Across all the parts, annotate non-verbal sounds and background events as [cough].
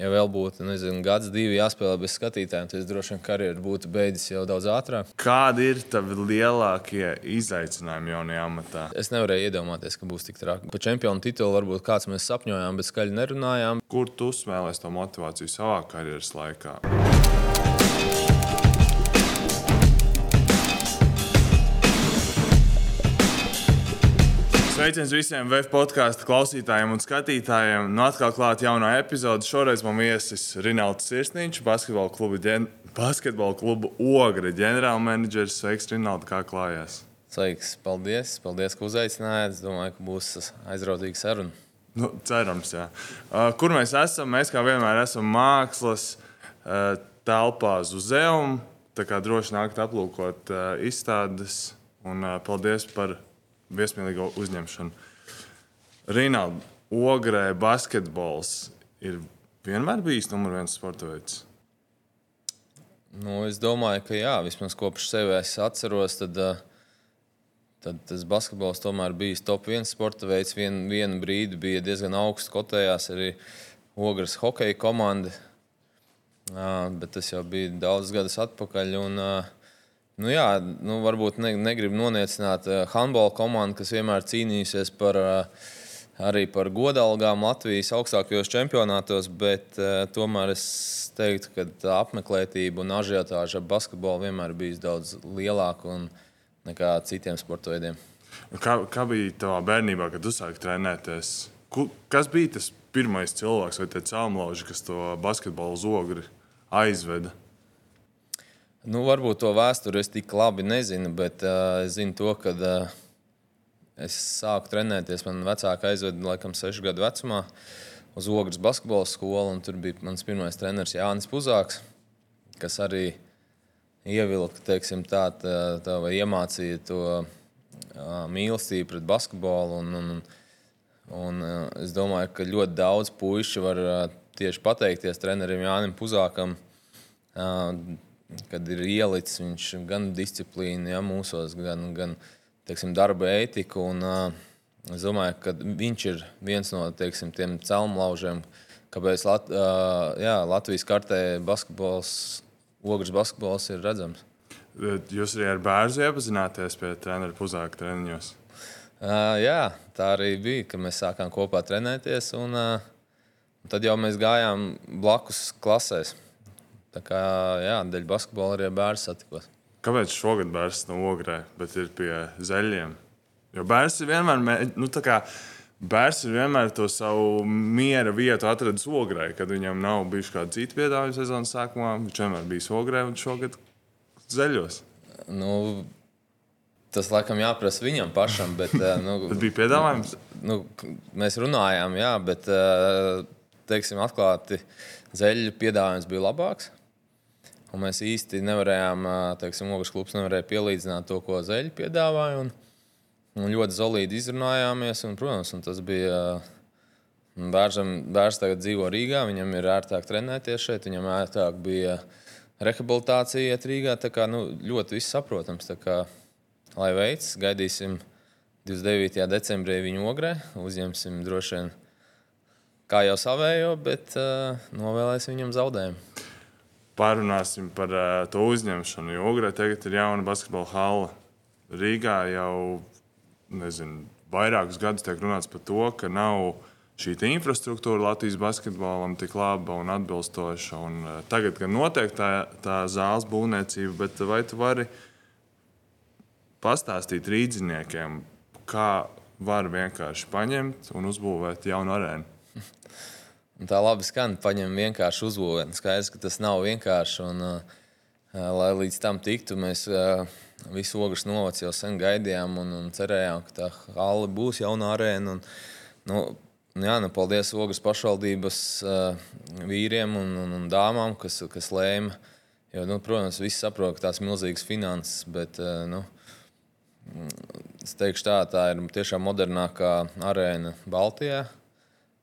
ja vēl būtu nezinu, gads, divi jāspēlē bez skatītājiem, tad es droši vien karjeru būtu beidzis jau daudz ātrāk. Kādi ir tavi lielākie izaicinājumi jaunajā amatā? Es nevarēju iedomāties, ka būs tik traki. Par čempionu titulu varbūt kāds mēs sapņojām, bet skaļi nerunājām. Kur tu smēlēsi to motivāciju savā karjeras laikā? Sveiciens visiem VF podkāstu klausītājiem un skatītājiem. Nu, atkal klāta jaunā epizode. Šoreiz man viesis Rinalds Sirsniņš, basketbola kluba, ģen... basketbola kluba Ogre ģenerālmenedžers. Sveiks, Rinalds, kā klājās? Sveiks, paldies, paldies, ka uzaicinājāt. Es domāju, ka būs aizrautīga saruna. Nu, cerams, jā. Uh, kur mēs esam? Mēs kā vienmēr esam mākslas uh, telpā Zuzeum. Tā kā droši nākt aplūkot uh, izstādes. Un paldies par viesmīlīgo uzņemšanu. Rinalda, ogrē basketbols ir vienmēr bijis numur viens sporta veids. Nu, es domāju, ka jā, vismaz kopš sevis atceros, tad, tad tas basketbols tomēr bija top viens sporta veids. Vien, vienu brīdi bija diezgan augsts kotējās arī ogres hokeja komanda, bet tas jau bija daudz gadus atpakaļ. Un, uh, Nu jā, nu varbūt ne, negribu noniecināt uh, handbola komandu, kas vienmēr cīnījusies par, uh, arī par godalgām Latvijas augstākajos čempionātos, bet uh, tomēr es teiktu, ka tā apmeklētība un ažiotāža ap basketbolu vienmēr bijis daudz lielāka nekā citiem sporta veidiem. Kā, kā bija tavā bērnībā, kad tu sāki trenēties? Kas bija tas pirmais cilvēks vai cēlonlauži, kas to basketbolu zogri aizveda? Nu, varbūt to vēsturi es tik labi nezinu, bet uh, es zinu to, ka uh, es sāku trenēties. Man vecāki aizveda laikam sešu gadu vecumā uz Ogres basketbola skolu, un tur bija mans pirmais treneris Jānis Puzāks, kas arī ievilka, teiksim, tā, tā, tā vai iemācīja to uh, mīlestību pret basketbolu. Un, un, un, uh, es domāju, ka ļoti daudz puiši var uh, tieši pateikties trenerim Jānim Puzākam. Uh, kad ir ielicis viņš gan disciplīnu, ja, mūsos, gan, gan teiksim, darba ētiku. Un, uh, es domāju, ka viņš ir viens no teiksim, tiem celmlaužiem, kāpēc Lat, uh, jā, Latvijas kartē basketbols, ogres basketbols ir redzams. Jūs arī ar bērnu iepazināties pie treneru puzāka treniņos? Uh, jā, tā arī bija, ka mēs sākām kopā trenēties. Un, uh, tad jau mēs gājām blakus klasēs. Tā kā jā, dēļ basketbola arī bērns satikos. Kāpēc šogad bērns nav ogrē, bet ir pie zeļiem? Jo bērns ir vienmēr, nu, kā, bērns ir vienmēr to savu miera vietu atradis ogrē, kad viņam nav bijis kāda cita piedāvājuma sezonas sākumā. Viņš vienmēr bija ogrē un šogad zeļos. Nu, Tas laikam jāprasa viņam pašam. Bet, eh, nu, [laughs] tas bija piedāvājums. Nu, mēs runājām, jā, bet eh, teiksim, atklāti, zeļu piedāvājums bija labāks. Un mēs īsti nevarējām, teiksim, Ogres klubs nevarēja pielīdzināt to, ko Zeļa piedāvāja. Un, un ļoti zelīgi izrunājāmies. Un, protams, un tas bija. Bēržam, bērns tagad dzīvo Rīgā, viņam ir ērtāk trenēties šeit, viņam ērtāk bija rehabilitācija iet Rīgā. Tā kā nu, ļoti viss saprotams. Kā, lai veids, gaidīsim 29. decembrī viņu ogrē, uzņemsim droši vien kā jau savējo, bet uh, novēlēsim viņam zaudējumu pārunāsim par uh, to uzņemšanu. Jo Ugrē tagad ir jauna basketbola hala. Rīgā jau nezinu, vairākus gadus tiek runāts par to, ka nav šī infrastruktūra Latvijas basketbolam tik laba un atbilstoša. Un, uh, tagad gan notiek tā, tā zāles būvniecība, bet vai tu vari pastāstīt rīdziniekiem, kā var vienkārši paņemt un uzbūvēt jaunu arēnu? [laughs] Un tā labi skan, paņem vienkārši uzbūvēt. Skaidrs, ka tas nav vienkārši. Un, uh, lai līdz tam tiktu, mēs uh, visu ogles novacu jau sen gaidījām un, un cerējām, ka tā hala būs jauna arēna. Un, nu, jā, nu, paldies ogles pašvaldības uh, vīriem un, un, un dāmām, kas, kas lēma. Jo, nu, protams, visi saprot, ka tās ir milzīgas finanses, bet uh, nu, es teikšu tā, tā ir tiešām modernākā arēna Baltijā.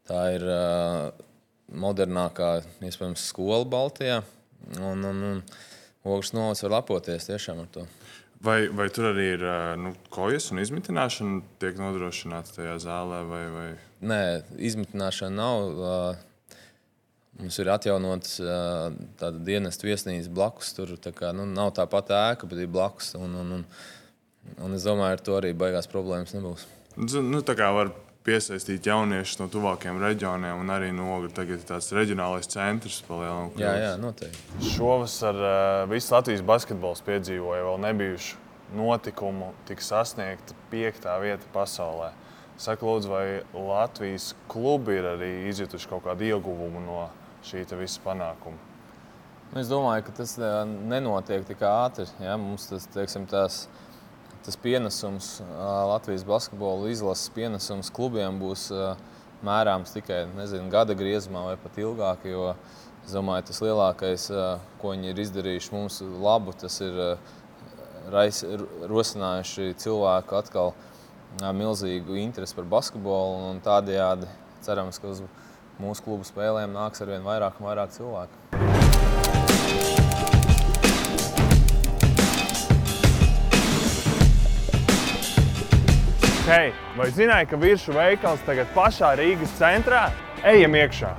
Tā ir uh, modernākā, iespējams, skola Baltijā. Un, un, un Ogres novads var lepoties tiešām ar to. Vai, vai tur arī ir nu, kojas un izmitināšana tiek nodrošināta tajā zālē? Vai, vai? Nē, izmitināšana nav. Mums ir atjaunots tāda dienas viesnīca blakus. Tur tā kā, nu, nav tā pati ēka, bet ir blakus. Un, un, un, un es domāju, ar to arī baigās problēmas nebūs. Nu, tā kā var piesaistīt jauniešus no tuvākiem reģioniem, un arī no tagad tāds reģionālais centrs palielināt. Jā, jā, noteikti. Šovasar uh, viss Latvijas basketbols piedzīvoja vēl nebijušu notikumu, tika sasniegta piektā vieta pasaulē. Saka, lūdzu, vai Latvijas klubi ir arī izjutuši kaut kādu ieguvumu no šī visa panākuma? Nu, es domāju, ka tas nenotiek tik ātri. Ja? Mums tas, teiksim, tās, tas pienesums Latvijas basketbola izlases pienesums klubiem būs mērāms tikai nezinu, gada griezumā vai pat ilgāk. Jo es domāju, tas lielākais, ko viņi ir izdarījuši mums labu, tas ir rais, rosinājuši cilvēku atkal milzīgu interesi par basketbolu. Tādējādi cerams, ka uz mūsu klubu spēlēm nāks ar vien vairāk un vairāk cilvēku. Hei, vai zināji, ka virsmu veikals tagad pašā Rīgas centrā? Ejam iekšā!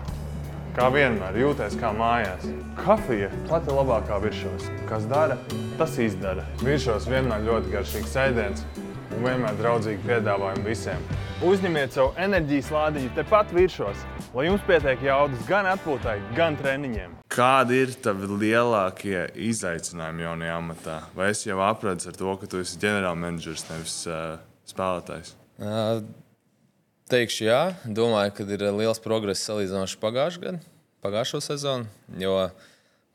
Kā vienmēr, jūties kā mājās. Kafija plati labākā virsmas. Kas dara, tas izdara. Virsmas vienmēr ļoti garšīgs ēdiens un vienmēr draudzīgi piedāvājumi visiem. Uzņemiet savu enerģijas lādiņu tepat virsmas, lai jums pietiek jaudas gan atpūtai, gan treniņiem. Kādi ir tavi lielākie izaicinājumi jaunajā amatā? Vai es jau apradu ar to, ka tu esi ģenerālmenedžers, nevis uh, spēlētājs? Uh, teikšu, jā. Domāju, ka ir liels progress salīdzinoši pagājušā gada, pagājušo sezonu. Jo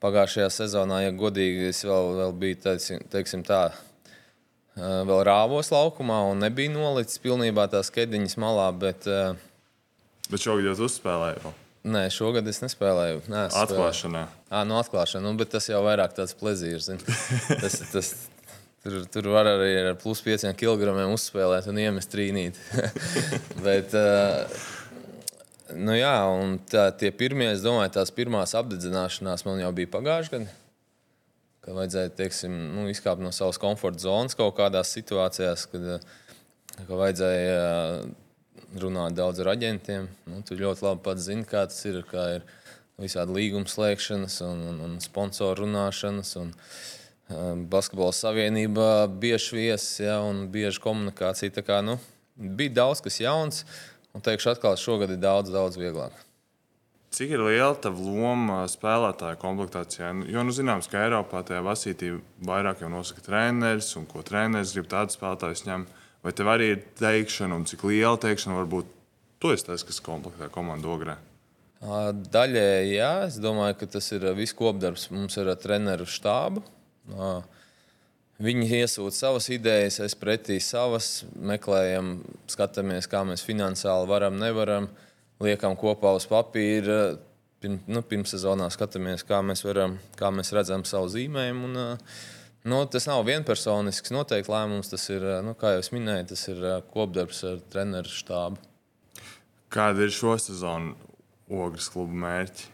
pagājušajā sezonā, ja godīgi, es vēl, vēl biju teiksim, teiksim tā, vēl rāvos laukumā un nebija nolicis pilnībā tās kediņas malā. Bet, bet šogad jūs uzspēlējāt? Nē, šogad es nespēlēju. Nē, es atklāšanā. Jā, no atklāšanas. Nu, bet tas jau vairāk tāds plezīrs. [laughs] tas, tas, tur, tur var arī ar plus 5 kg uzspēlēt un iemest trīnīt. [laughs] bet, nu jā, un tā, tie pirmie, es domāju, tās pirmās apdedzināšanās man jau bija pagājušajā gadā ka vajadzēja teiksim, nu, izkāpt no savas komforta zonas kaut kādās situācijās, kad ka vajadzēja runāt daudz ar aģentiem. Nu, tu ļoti labi pats zini, kā tas ir. Kā ir visādi līguma slēgšanas un, un, un sponsoru runāšanas. Un, um, Basketbola savienība bieži viesis ja, un bieži komunikācija. Tā kā, nu, bija daudz kas jauns, un teikšu, atkal šogad ir daudz, daudz vieglāk. Cik ir liela tā loma spēlētāju komplektācijā? Jo, nu, zināms, ka Eiropā tajā vasītī vairāk jau nosaka treneris, un ko treneris grib tādu spēlētāju ņemt. Vai tev arī ir teikšana, un cik liela teikšana varbūt tu esi tas, kas komplektē komandu ogrē? Daļēji, jā. Es domāju, ka tas ir viss kopdarbs. Mums ir treneru štābu. Viņi iesūta savas idejas, es pretī savas, meklējam, skatāmies, kā mēs finansiāli varam, nevaram. Liekam kopā uz papīra. Pirm, nu, Pirmssezonā skatāmies, kā mēs, varam, kā mēs redzam savu zīmējumu. Un, nu, tas nav vienpersonisks noteikti lēmums. Tas ir, nu, kā jau minēju, tas ir kopdarbs ar treneru štābu. Kāda ir šo sezonu ogles kluba mērķi?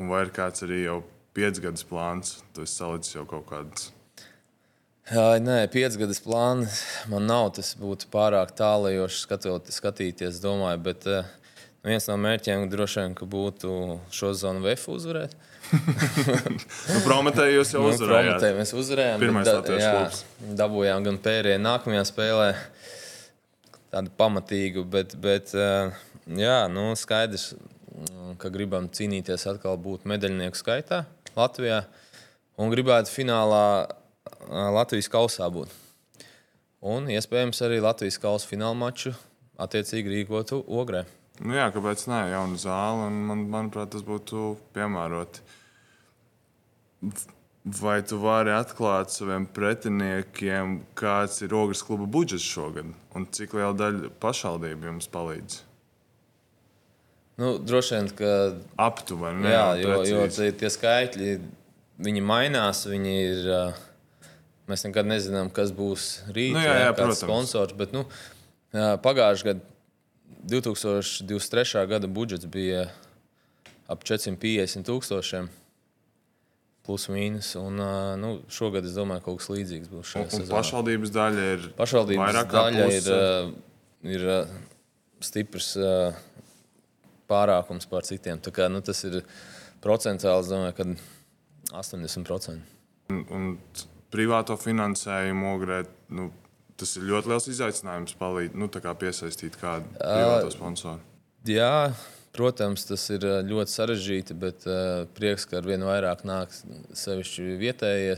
Un vai ir kāds arī jau piecgadus plāns? Tu esi salicis jau kaut kādus. Jā, nē, piecgadus plāns man nav. Tas būtu pārāk tālajoši skatīties, domāju. Bet, uh, Viens no mērķiem droši vien būtu šo zonu VF uzvarēt. [laughs] nu, Prometēju jūs jau nu, uzvarējāt. Prometēju mēs uzvarējām. Pirmais da, jā, klubs. dabūjām gan pērienu nākamajā spēlē. Tādu pamatīgu, bet, bet jā, nu, skaidrs, ka gribam cīnīties atkal būt medaļnieku skaitā Latvijā un gribētu finālā Latvijas kausā būt. Un iespējams arī Latvijas kausa fināla maču attiecīgi rīkotu Ogrē. Nu, jā, kāpēc ne? Jauna zāle, man, manuprāt, tas būtu piemēroti. Vai tu vari atklāt saviem pretiniekiem, kāds ir Ogres kluba budžets šogad un cik liela daļa pašvaldību jums palīdz? Nu, droši vien, ka aptuveni. Jā, jo, jo tie skaitļi mainās. Viņi ir, mēs nekad nezinām, kas būs rīt, nu, jā, jā, kāds sponsors. Bet, nu, pagājušajā gadā 2023. gada budžets bija ap 450 tūkstošiem. Plus mīnus. Un, nu, šogad es domāju, ka kaut kas līdzīgs būs. Un, un pašvaldības daļa ir. Pašvaldības daļa ir, ir stiprs pārākums pār citiem. Tā kā, nu, tas ir procentuāli es domāju, ka 80%. Un, un privāto finansējumu ogrē, nu, tas ir ļoti liels izaicinājums palīd, nu, kā piesaistīt kādu privāto sponsoru. Jā, protams, tas ir ļoti sarežģīti, bet uh, prieks, ka ar vien vairāk nāk sevišķi vietējie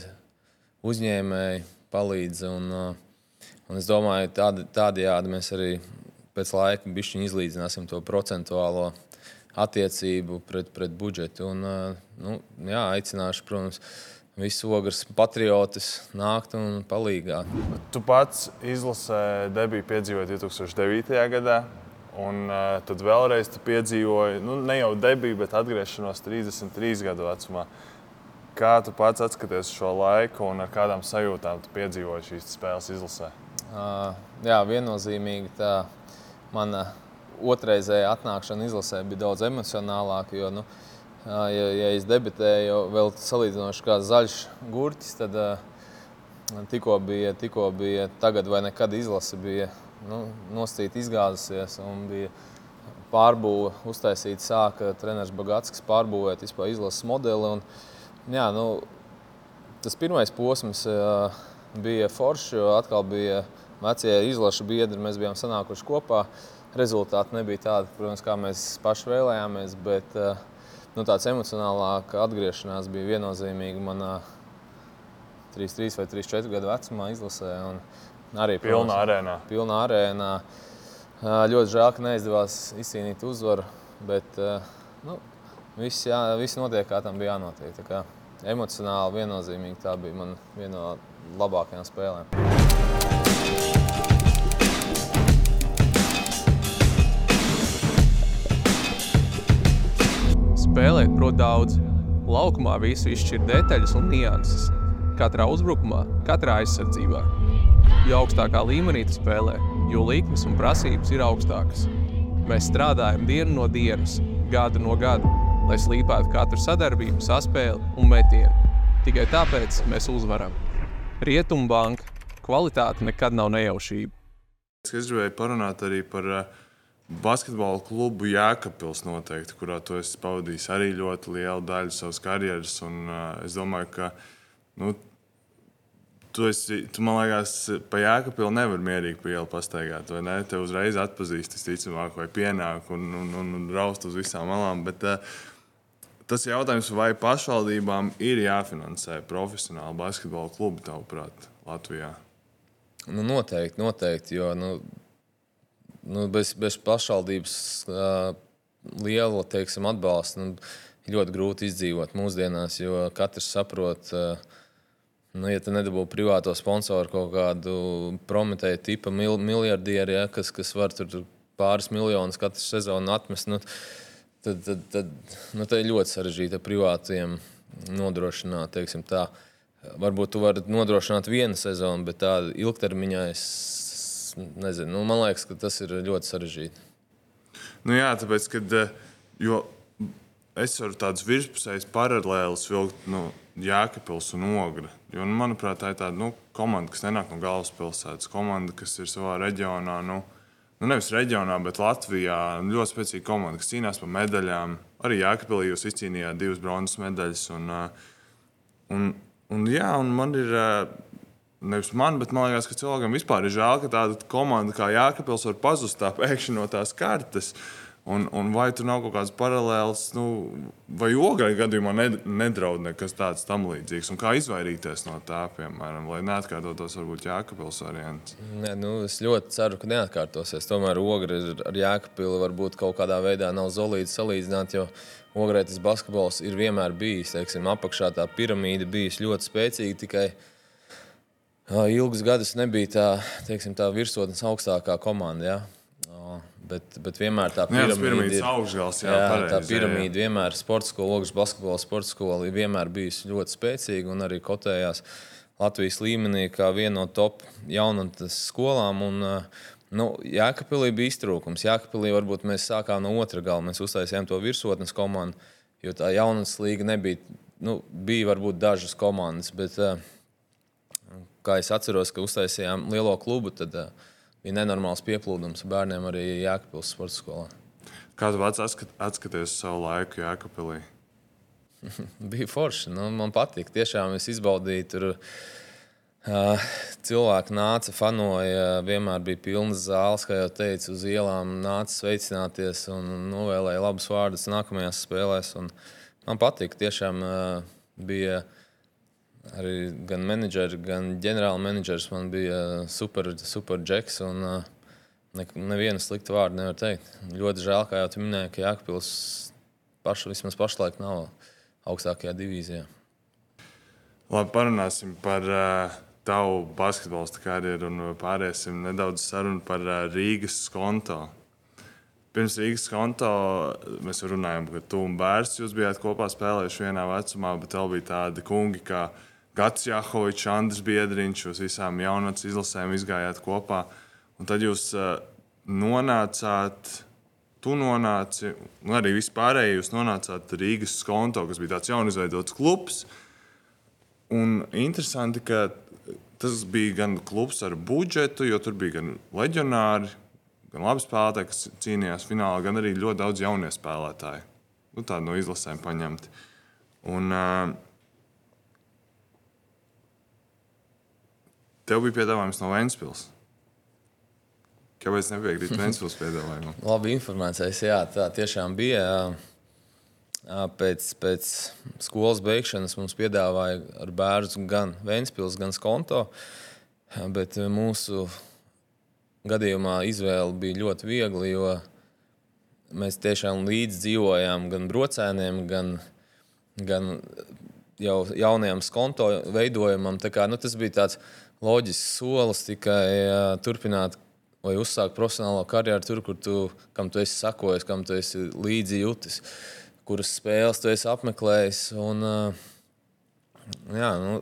uzņēmēji palīdz. Un, uh, un es domāju, tādi, tādējādi mēs arī pēc laika izlīdzināsim to procentuālo attiecību pret, pret budžetu. Un, uh, nu, jā, aicināšu, protams, visus ogres patriotus nākt un palīdzēt. Tu pats izlasē debiju piedzīvoji 2009. gadā. Un uh, tad vēlreiz piedzīvoji, nu, ne jau debiju, bet atgriešanos 33 gadu vecumā. Kā tu pats atskaties šo laiku un ar kādām sajūtām tu piedzīvoji šīs spēles izlasē? Uh, jā, viennozīmīgi tā mana otrreizējā atnākšana izlasē bija daudz emocionālāka. Jo, nu, ja, ja es debitēju vēl salīdzinoši kā zaļš gurķis, tad tikko bija, tikko bija tagad vai nekad izlase bija nu, nostīta izgāzusies un bija pārbūve uztaisīta. Sāka treneris Bagatskis pārbūvēt vispār izlases modeli. Un, jā, nu, tas pirmais posms bija foršs, jo atkal bija vecie izlaša biedri, mēs bijām sanākuši kopā. Rezultāti nebija tādi, protams, kā mēs paši vēlējāmies, bet uh, nu, tāds emocionālāka atgriešanās bija viennozīmīga manā 3, 3 vai 3, 4 gadu vecumā izlasē. Arī pilnā arēnā. Pilnā arēnā. Ļoti žēl, ka neizdevās izcīnīt uzvaru, bet nu, viss, jā, viss notiek, kā tam bija jānotiek. Emocionāli viennozīmīgi tā bija man viena no labākajām spēlēm. Spēlēt prot daudz. Laukumā visu izšķir detaļas un nianses. Katrā uzbrukumā, katrā aizsardzībā. Jo augstākā līmenī tu spēlē, jo likmes un prasības ir augstākas. Mēs strādājam dienu no dienas, gadu no gada, lai slīpētu katru sadarbību, saspēli un metienu. Tikai tāpēc mēs uzvaram. Rietumbanka kvalitāte nekad nav nejaušība. Es gribēju parunāt arī par uh, basketbola klubu Jēkabpils, noteikti, kurā tu esi pavadījis arī ļoti lielu daļu savas karjeras. Un, uh, es domāju, ka nu, tu, esi, tu man liekas, pa jēkapilu nevar mierīgi pa ielu pastaigāt, ne? Te uzreiz atpazīst, visticamāk, vai pienāk un, un, un, un raust uz visām malām. Bet, uh, tas ir jautājums, vai pašvaldībām ir jāfinansē profesionāli basketbola klubi, tavuprāt, Latvijā? Nu, noteikti, noteikti, jo nu, nu, bez, bez pašvaldības uh, liela teiksim, atbalsta nu, ļoti grūti izdzīvot mūsdienās, jo katrs saprot, uh, Nu, ja tu nedabūji privāto sponsoru kaut kādu prometēju tipu mil, miljardieri, ja, kas, kas var tur pāris miljonus katru sezonu atmest, nu, tad, tad, tad nu, tā ir ļoti sarežģīta privātiem nodrošināt. Varbūt tu vari nodrošināt vienu sezonu, bet tā ilgtermiņā es nezinu. Nu, man liekas, ka tas ir ļoti sarežģīti. Nu, jā, tāpēc, kad, jo es varu tādus virspusējus paralēlus vilkt. Nu, Jēkabils un Ogra. Jo, nu, manuprāt, tā ir tāda nu, komanda, kas nenāk no galvaspilsētas. Komanda, kas ir savā reģionā, nu, nu nevis reģionā, bet Latvijā. Ļoti spēcīga komanda, kas cīnās par medaļām. Arī Jēkabīlī jūs izcīnījāt divas bronzas medaļas. Un, un, un, jā, un man ir. Nevis man, bet man liekas, ka cilvēkam vispār ir žēl, ka tāda komanda kā Jēkabils var pazust tā pēkšņi no tās kartes. Un, un vai tur nav kaut kāds paralēls, nu, vai ograi gadījumā nedraud nekas tāds tam līdzīgs? Un kā izvairīties no tā, piemēram, lai neatkārtotos varbūt Jēkabils variants? Nē, nu, es ļoti ceru, ka neatkārtosies. Tomēr ogri ar Jēkabilu varbūt kaut kādā veidā nav zolīti salīdzināt, jo ograi tas basketbols ir vienmēr bijis, teiksim, apakšā tā piramīda bijis ļoti spēcīga, ilgus gadus nebija tā, teiksim, tā virsotnes augstākā komanda. Ja? Bet, bet vienmēr tā piramīda ir augšgals. Jā, jā, pareizi, tā piramīda jā. vienmēr ir sporta skola, augsts basketbola sporta skola. Vienmēr bijusi ļoti spēcīga un arī kotējās Latvijas līmenī kā viena no top jaunatnes skolām. Un, nu, Jēkabīlī bija iztrūkums. Jēkabīlī varbūt mēs sākām no otra gala. Mēs uztaisījām to virsotnes komandu, jo tā jaunatnes līga nebija. Nu, bija varbūt dažas komandas, bet kā es atceros, ka uztaisījām lielo klubu. Tad, uh, bija nenormāls pieplūdums bērniem arī Jēkabpils sporta skolā. Kā tu pats atskat, atskaties savu laiku Jēkabpilī? [laughs] bija forši. Nu, man patīk. Tiešām es izbaudīju tur. Uh, cilvēki nāca, fanoja, vienmēr bija pilnas zāles, kā jau teicu, uz ielām nāca sveicināties un novēlēja labus vārdus nākamajās spēlēs. Un man patīk, tiešām uh, bija arī gan menedžeri, gan ģenerāla menedžers. Man bija super, super džeks. Un, uh, ne, nevienu sliktu vārdu nevar teikt. Ļoti žēl, kā jau tu minēji, ka Jākapils paš, vismaz pašlaik nav augstākajā divīzijā. Labi, parunāsim par uh, tavu basketbolistu karjeru un pāriesim nedaudz sarunu par Rīgas konto. Pirms Rīgas konto mēs runājām, ka tu un bērns bijāt kopā spēlējuši vienā vecumā, bet vēl bija tādi kungi kā Gats Jahovičs, Andris Biedriņš, jūs visām jaunatnes izlasēm izgājāt kopā. Un tad jūs nonācāt, tu nonāci, un arī vispārēji jūs nonācāt Rīgas konto, kas bija tāds jaunizveidots klubs. Un interesanti, ka Tas bija gan klubs ar budžetu, jo tur bija gan leģionāri, gan labi spēlētāji, kas cīnījās finālā, gan arī ļoti daudz jaunie spēlētāji. Nu, Tādu no izlasēm paņemti. Un, uh, tev bija piedāvājums no Vēncpils. Kāpēc nepiekrīt [laughs] Vēncpils piedāvājumam? Labi informēts, jā, tā tiešām bija. Pēc, pēc skolas beigšanas mums piedāvāja ar bērnu gan Vēnspils, gan Skonto. Bet mūsu gadījumā izvēle bija ļoti viegla, jo mēs tiešām līdzi dzīvojām gan brocēniem, gan, gan jau jaunajam skonto veidojumam. Kā, nu, tas bija tāds loģisks solis tikai turpināt vai uzsākt profesionālo karjeru tur, kur tu, kam tu esi sakojis, kam tu esi līdzi jutis. Uh, kuras spēles tu esi apmeklējis. Un, jā, nu,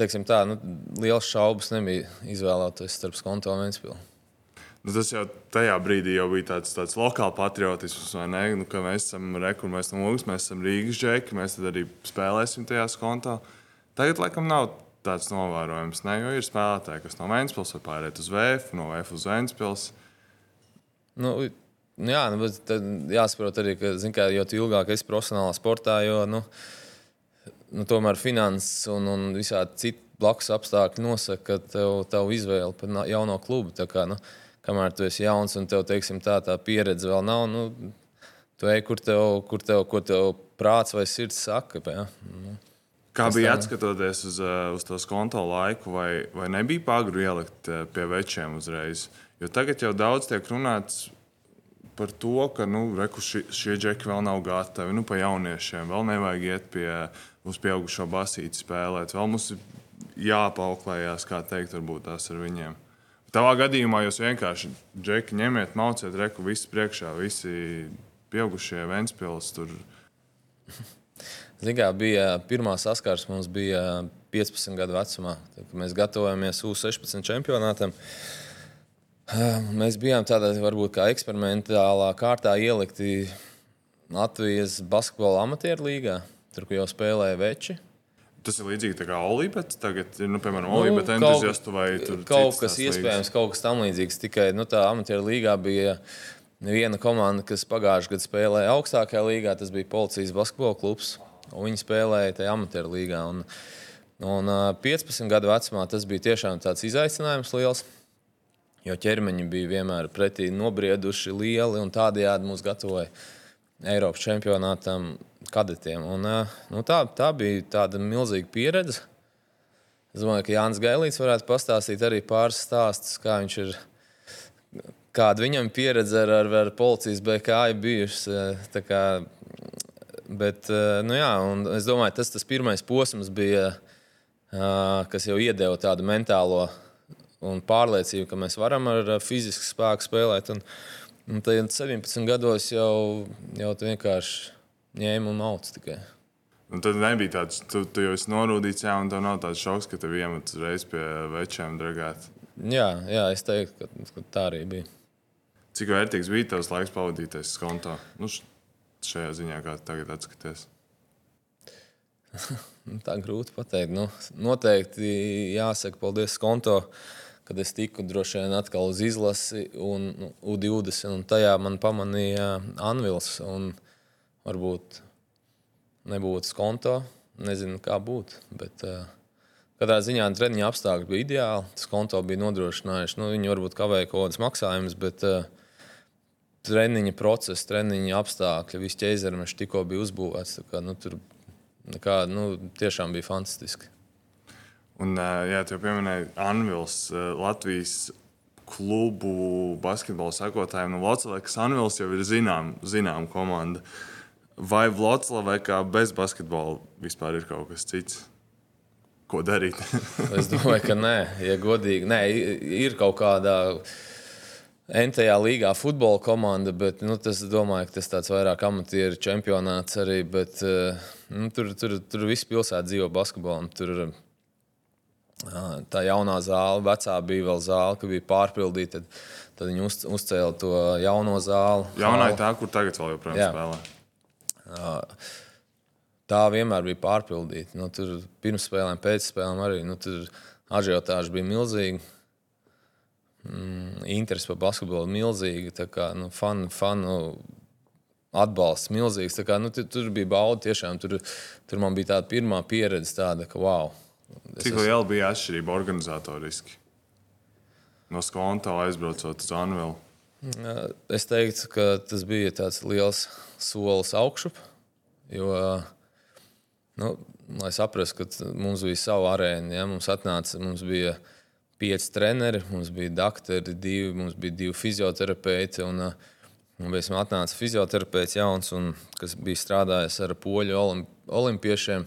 teiksim tā, nu, liels šaubas nebija izvēlēties starp Skonto un Vēnspili. Nu, tas jau tajā brīdī jau bija tāds, tāds lokāls patriotisms, vai ne? Nu, mēs esam rekurbi, mēs esam Lūks, mēs esam Rīgas džeki, mēs arī spēlēsim tajā konto. Tagad, laikam, nav tāds novērojams, ne? jo ir spēlētāji, kas no Vēncpils var pāriet uz VF, no VF uz Vēncpils. Nu, jā, nu, bet jāsaprot arī, ka, kā, jo ilgāk esi profesionālā sportā, jo nu, nu, tomēr finanses un, un visādi citi blakus apstākļi nosaka tev, tavu izvēli par jauno klubu. Tā kā, nu, kamēr tu esi jauns un tev teiksim, tā, tā pieredze vēl nav, nu, tu ej, kur tev, kur tev, kur tev prāts vai sirds saka. Jā. Nu, Kā bija atskatoties uz, eh, uz to konto laiku, vai, vai nebija pagru ielikt eh, pie večiem uzreiz? Jo tagad jau daudz tiek runāts par to, ka nu, reku, ši, šie džeki vēl nav gatavi. Nu, pa jauniešiem vēl nevajag iet pie uz pieaugušo basīti spēlēt. Vēl mums ir jāpauklējās, kā teikt, varbūt tās ar viņiem. Tavā gadījumā jūs vienkārši džeki ņemiet, mauciet, reku visu priekšā, visi pieaugušie Ventspils. Tur. [laughs] Zinkā, bija pirmā saskars mums bija 15 gadu vecumā, kad mēs gatavojamies U16 čempionātam. Uh, Mēs bijām tādā varbūt kā eksperimentālā kārtā ielikti Latvijas basketbola amatieru līgā, tur jau spēlēja veči. Tas ir līdzīgi kā Olimpēta. Tagad, nu, piemēram, Olimpēta nu, entuziastu vai kaut kas iespējams, kaut kas tam līdzīgs. Tikai nu, tā amatieru līgā bija viena komanda, kas pagājušajā gadā spēlēja augstākajā līgā. Tas bija policijas basketbola klubs. Viņi spēlēja tajā amatieru līgā. Un, un 15 gadu vecumā tas bija tiešām tāds izaicinājums liels jo ķermeņi bija vienmēr pretī nobrieduši lieli un tādējādi mūs gatavoja Eiropas čempionātam kadetiem. Un, nu, tā, tā bija tāda milzīga pieredze. Es domāju, ka Jānis Gailīts varētu pastāstīt arī pāris stāstus, kā viņš ir. Kāda viņam pieredze ar, ar, ar policijas BK ir bijusi. Kā, bet, nu jā, es domāju, tas tas pirmais posms bija, kas jau iedeva tādu mentālo un pārliecību, ka mēs varam ar fizisku spēku spēlēt. Un, un tad 17 gados jau, jau tu vienkārši ņēmi un mauc tikai. Un tad nebija tāds, tu, tu jau esi norūdīts, jā, un tev nav tāds šoks, ka tev iemet uzreiz pie večiem dragāt. Jā, jā, es teiktu, ka, ka tā arī bija. Cik vērtīgs bija tavs laiks pavadītais skontā? Nu, šajā ziņā, kā tagad atskaties. [laughs] tā grūti pateikt. Nu, noteikti jāsaka paldies konto. Kad es tiku droši vien atkal uz izlasi un nu, U20, un tajā man pamanīja Anvils. Varbūt nebūtu skonto. Nezinu, kā būtu. Bet, uh, Katrā ziņā treniņa apstākļi bija ideāli. Tas konto bija nodrošinājuši. Nu, viņi varbūt kavēja kaut kādas maksājumus, bet uh, treniņa process, treniņa apstākļi, viss ķēzermeša tikko bija uzbūvēts. Kā, nu, tur kā, nu, tiešām bija fantastiski. Un, jā, tu pieminēji Anvils, Latvijas klubu basketbola sekotājiem. Nu, Vloclavas Anvils jau ir zināma zinām komanda. Vai Vloclavai kā bez basketbola vispār ir kaut kas cits? ko darīt. es domāju, ka nē, ja godīgi. Nē, ir kaut kāda. NTJā līgā futbola komanda, bet nu, tas, domāju, tas tāds vairāk amatieru čempionāts arī. Bet, eh, nu, tur, tur, tur viss pilsēta dzīvo basketbolam. Tur tā jaunā zāle, vecā bija vēl zāle, ka bija pārpildīta. Tad, tad viņi uz, uzcēla to jauno zāli. Jaunā ir tā, kur tagad vēl joprojām spēlē. Uh, tā vienmēr bija pārpildīta. Nu, tur pirms spēlēm, pēc spēlēm arī nu, ažiotāža bija milzīga. Mm, interesi par basketbolu milzīga. Kā nu, fanu, fanu atbalsts milzīgs. Kā, nu, tur, tur bija bauda tiešām. Tur, tur man bija tāda pirmā pieredze, tāda, ka wow. Cik liela bija atšķirība organizatoriski? No skonta aizbraucot uz Anvilu. Es teiktu, ka tas bija tāds liels solis augšup. Jo uh, Nu, lai saprastu, ka mums bija sava arēna, ja, mums atnāca, mums bija pieci treneri, mums bija doktori, divi, mums bija divi fizioterapeiti. Un, un mēs atnāca fizioterapeits jauns, un, kas bija strādājis ar poļu olimp olimpiešiem.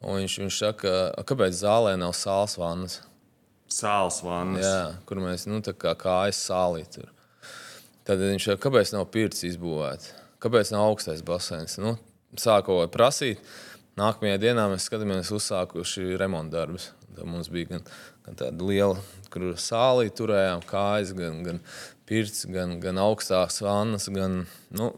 Viņš, viņš saka, kāpēc zālē nav sāls vannas? Sāls vannas. Jā, kur mēs nu, kā kājas sālī tur. Tad viņš saka, kāpēc nav pirts izbūvēta? Kāpēc nav augstais basēns? Nu, sāku prasīt. Nākamajā dienā mēs skatāmies, uzsākuši remonta darbus. Tad mums bija gan, gan tāda liela, kur sālī turējām kājas, gan, gan pirts, gan, gan augstākas vannas. Gan, nu,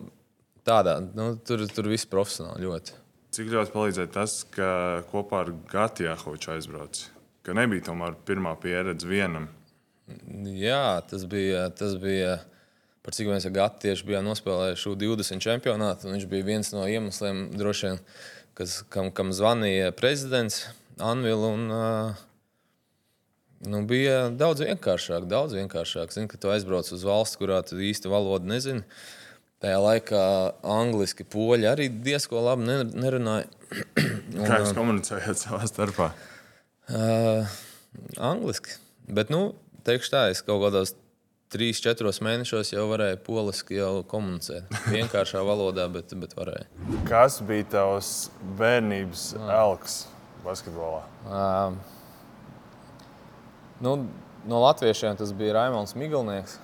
tādā, nu, tur, tur viss profesionāli ļoti. Cik ļoti palīdzēja tas, ka kopā ar Gati Jahoviču aizbrauc? Ka nebija tomēr pirmā pieredze vienam. Jā, tas bija. Tas bija Par cik mēs ar Gatu tieši bijām nospēlējuši 20 čempionātu, viņš bija viens no iemesliem droši vien kas, kam, kam zvanīja prezidents Anvils. Uh, nu, bija daudz vienkāršāk. Daudz vienkāršāk. Zini, ka tu aizbrauc uz valsts, kurā tu īsti valodu nezini. Tajā laikā angliski poļi arī diezgan labi nerunāja. [clears throat] Un, Kā jūs komunicējat savā starpā? Uh, angliski. Bet, nu, teikšu tā, es kaut kādos trīs, četros mēnešos jau varēja poliski jau komunicēt. Vienkāršā [laughs] valodā, bet, bet varēja. Kas bija tavs bērnības elks basketbolā? Uh, nu, no latviešiem tas bija Raimons Miglnieks,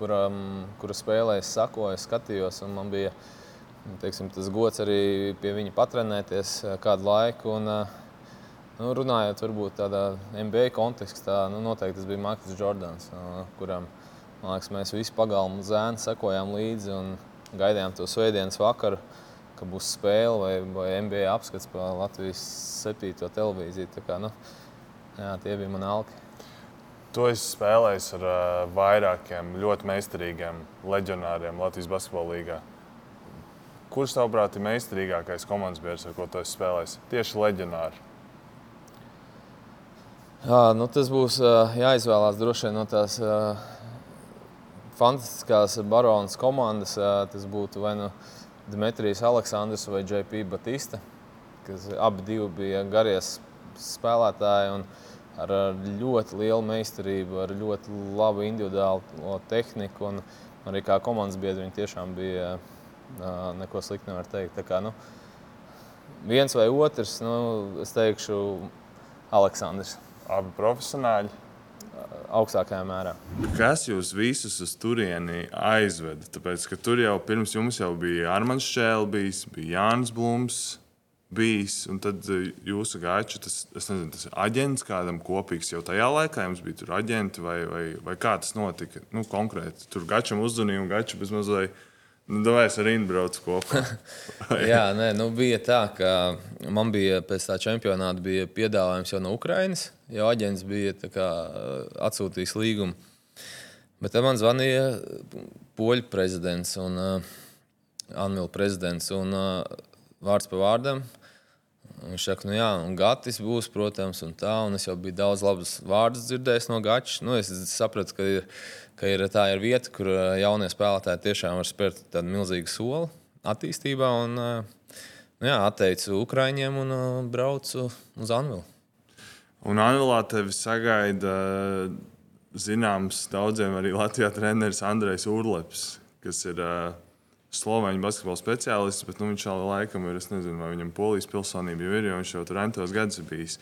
kuram, kura spēlē es sakoju, skatījos. Man bija teiksim, tas gods arī pie viņa patrenēties kādu laiku. Un, nu, runājot varbūt tādā NBA kontekstā, nu, noteikti tas bija Marks Jordans, kuram liekas, mēs visi pagalmu zēni sekojām līdzi un gaidījām to svētdienas vakaru, ka būs spēle vai, vai NBA apskats par Latvijas septīto televīziju. Tā kā, nu, jā, tie bija mani alki. Tu esi spēlējis ar uh, vairākiem ļoti meistarīgiem leģionāriem Latvijas basketbola līgā. Kurš, tavuprāt, ir meistarīgākais komandas biedrs, ar ko tu esi spēlējis? Tieši leģionāri. Jā, nu tas būs uh, jāizvēlās droši vien no tās uh, fantastiskās baronas komandas. Tas būtu vai nu Dmitrijs Aleksandrs vai JP Batista, kas abi bija garie spēlētāji. Ar ļoti lielu meistarību, ar ļoti labu individuālo tehniku. Un arī kā komandas biedri viņi tiešām bija neko sliktu nevar teikt. Tā kā, nu, viens vai otrs, nu, es teikšu, Aleksandrs. Abi profesionāļi augstākajā mērā. Kas jūs visus uz turieni aizveda? Tāpēc, ka tur jau pirms jums jau bija Armāns Šēlbijs, bija Jānis Blūms. Bijis, un tad e, jūsu gājuši, tas, nezinu, tas aģents kādam kopīgs jau tajā laikā, jums bija tur aģenti vai, vai, vai kā tas notika? Nu, konkrēti, tur gājušam uzzvanīja un gājušam bez mazliet Nu, Vai es ar Indu braucu kopā? [laughs] Jā, nē, nu bija tā, ka man bija pēc tā čempionāta bija piedāvājums jau no Ukrainas, jo aģents bija kā, atsūtījis līgumu. Bet man zvanīja poļu prezidents un uh, Anvila prezidents. Un, uh, vārds pa vārdam. Viņš saka, nu jā, un Gatis būs, protams, un tā. Un es jau biju daudz labus vārdus dzirdējis no Gača. Nu, es sapratu, ka, ir, ka ir, tā ir vieta, kur jaunie spēlētāji tiešām var spērt tādu milzīgu soli attīstībā. Un, nu jā, atteicu Ukraiņiem un braucu uz Anvilu. Un Anvilā tevi sagaida zināms daudziem arī Latvijā treneris Andrejs Urleps, kas ir Slovēņu basketbola speciālists, bet nu, viņš jau laikam ir, es nezinu, vai viņam polijas pilsonība jau ir, jo viņš jau tur entos gadus bijis.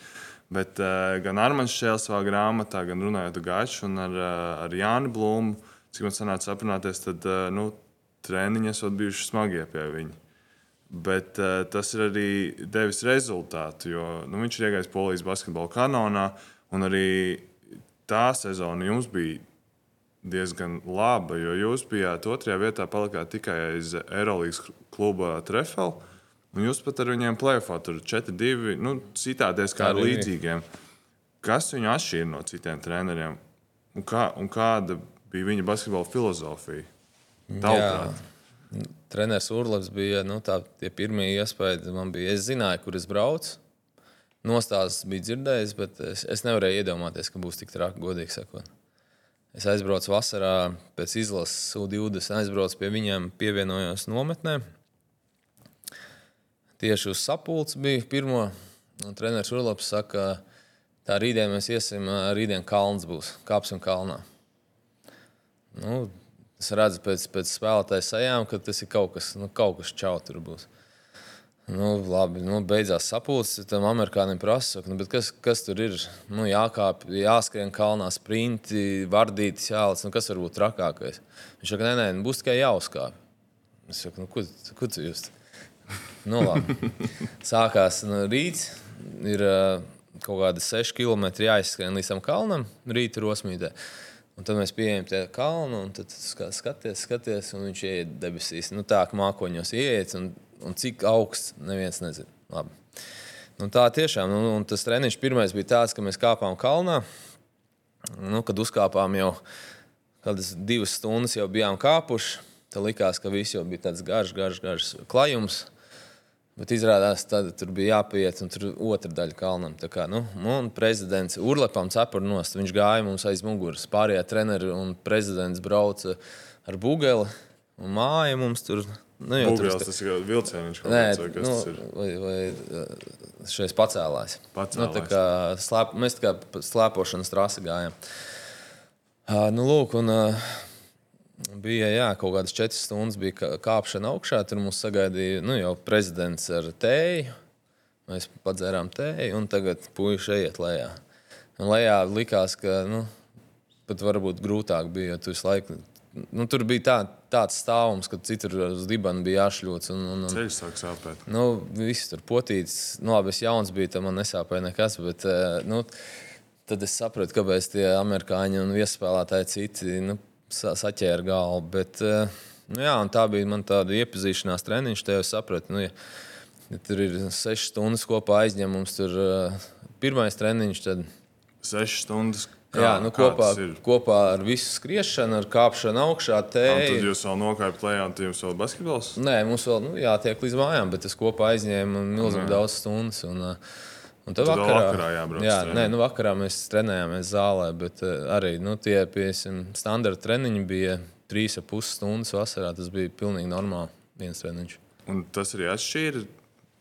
Bet uh, gan Armāns Šēls savā grāmatā, gan runājot ar Gaču un ar, uh, ar Jāni Blūmu, cik man sanāca aprunāties, tad uh, nu, treniņi esat bijuši smagie pie viņa. Bet uh, tas ir arī devis rezultātu, jo nu, viņš ir iegājis polijas basketbola kanonā, un arī tā sezona jums bija diezgan laba, jo jūs bijāt otrajā vietā, palikāt tikai aiz Eirolandes kluba Trefela. Un jūs pat ar viņiem plēfā tur 4-2, nu, citāties kā ar līdzīgiem. Kas viņu atšķīra no citiem treneriem? Un, kā, un kāda bija viņa basketbola filozofija? Tavuprāt? Treneris Urlevs bija nu, tā, pirmie iespējas. Man bija, es zināju, kur es braucu. Nostāstus bija dzirdējis, bet es, es nevarēju iedomāties, ka būs tik traki, godīgi sakot. Es aizbraucu vasarā pēc izlases U20, aizbraucu pie viņiem, pievienojos nometnē. Tieši uz sapulces bija pirmo. Treneris Urlaps saka, tā rītdien mēs iesim, rītdien kalns būs, kāpsim kalnā. Nu, es redzu pēc, pēc spēlētāja sajām, ka tas ir kaut kas, nu, kaut kas čau tur būs. Nu, labi, nu, beidzās sapulces. Tam amerikānim prasa, nu, kas, kas tur ir. Nu, jākāp, jāskrien kalnā, sprinti, vardītis, jālec. Nu, kas var būt trakākais? Viņš saka, nē, nē, nu, būs tikai jāuzkāp. Es saku, nu, ko, ko tu jūs? Nu, labi. Sākās nu, rīts. Ir kaut kādi 6 km jāizskrien līdz tam kalnam, rīta rosmītē. Un tad mēs pieejam pie kalna, un tad skaties, skaties, un viņš ieiet debesīs. Nu, tā kā mākoņos ieiet. Un, un cik augsts, neviens nezina. Labi. Nu, tā tiešām, nu, un tas treniņš pirmais bija tāds, ka mēs kāpām kalnā. Nu, kad uzkāpām jau kādas divas stundas, jau bijām kāpuši. Tad likās, ka viss jau bija tāds garš, garš, garš klajums. Bet izrādās, ka tur bija jāpieiet, un tur bija otra daļa kalnam. Tā kā, nu, un prezidents Urlepam cepur nost. Viņš gāja mums aiz muguras. Pārējie treneri un prezidents brauca ar bugeli. Un māja mums tur Nu, tur tas ir vilciens, Nē, vai, nu, vai, vai uh, šeit pacēlās. pacēlās. Nu, tā kā slēp, mēs tā kā slēpošanas trasi gājām. Uh, nu, lūk, un, uh, bija jā, kaut kādas četras stundas, bija kāpšana augšā. Tur mums sagaidīja nu, jau prezidents ar tēju. Mēs padzērām tēju, un tagad puiši ejiet lejā. Un lejā likās, ka nu, pat varbūt grūtāk bija, jo tu visu laiku nu, tur bija tā, tāds stāvums, ka citur uz dibana bija jāšļūts. Un, un, un, Ceļš sāk sāpēt. Nu, viss tur potīts. Nu, labi, es jauns biju, tam man nesāpēja nekas. Bet, eh, nu, tad es sapratu, kāpēc tie amerikāņi un viespēlētāji citi nu, saķēra galvu. Bet, eh, nu, jā, tā bija man tāda iepazīšanās treniņš. Jau sapratu, nu, ja, ja tur ir sešas stundas kopā aizņemums, tur eh, pirmais treniņš. Tad... Sešas stundas Kā, Jā, nu, kopā, kopā ar visu skriešanu, ar kāpšanu augšā. Tēju. Tad jūs vēl nokāpjat lejā, un jums vēl basketbols? Nē, mums vēl nu, jātiek līdz mājām, bet es kopā aizņēmu milzīgi daudz stundas. Un, uh, un tad, vakarā, vakarā jābrauc. Jā, nē, nu, vakarā mēs trenējāmies zālē, bet uh, arī nu, tie piesim, standarta treniņi bija trīs ar pus stundas vasarā. Tas bija pilnīgi normāli viens treniņš. Un tas arī atšķīra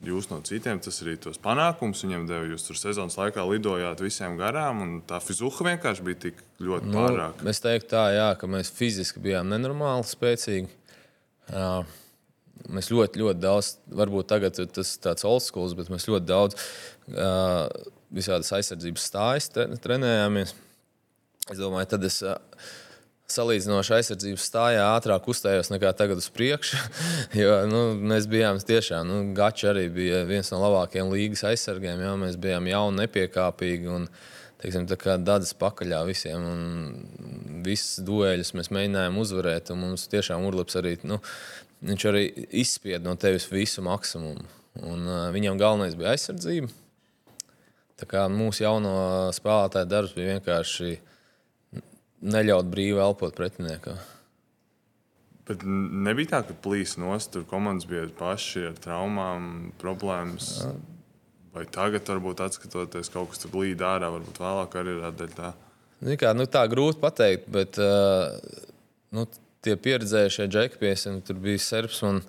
jūs no citiem, tas arī tos panākumus viņiem deva. Jūs tur sezonas laikā lidojāt visiem garām, un tā fizuha vienkārši bija tik ļoti nu, pārāka. Es teiktu, tā, jā, ka mēs fiziski bijām nenormāli spēcīgi. Jā. Mēs ļoti, ļoti daudz, varbūt tagad tas ir tāds old school, bet mēs ļoti daudz uh, visādas aizsardzības stājas trenējāmies. Es domāju, tad es. Uh, salīdzinoši aizsardzības stājā ātrāk uzstājos nekā tagad uz priekšu. [laughs] jo nu, mēs bijām tiešām, nu, Gačs arī bija viens no labākajiem līgas aizsargiem. Jā, mēs bijām jauni, nepiekāpīgi. Un, teiksim, tā kā dabas pakaļā visiem. Visas dueļus mēs mēģinājām uzvarēt. Mums tiešām Urlaps arī, nu, viņš arī izspieda no tevis visu maksimumu. Un, uh, viņam galvenais bija aizsardzība. Tā kā mūsu jauno spēlētāju darbs bija vienkārši neļaut brīvi elpot pretiniekam. Bet nebija tā, ka plīs nost, tur komandas bija paši ar traumām, problēmas. Vai tagad, varbūt atskatoties, kaut kas tur blīd ārā, varbūt vēlāk arī ir dēļ tā. Nu, kā, nu, tā grūti pateikt, bet uh, nu, tie pieredzējušie džekpies, tur bija Serbs. Un,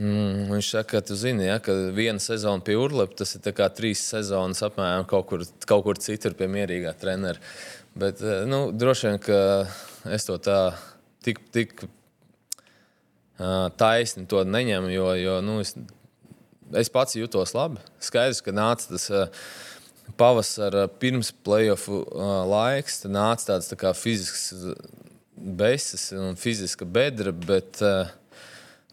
Mm, viņš saka, ka tu zini, ja, ka viena sezona pie Urlepa tas ir trīs sezonas apmēram kaut kur, kaut kur citur pie mierīgā trenera. Bet nu, droši vien, ka es to tā tik, tik taisni to neņemu, jo, jo nu, es, es pats jutos labi. Skaidrs, ka nāca tas pavasara pirms playoffs laiks, tad nāca tāds tā fizisks besis un fiziska bedra. Bet,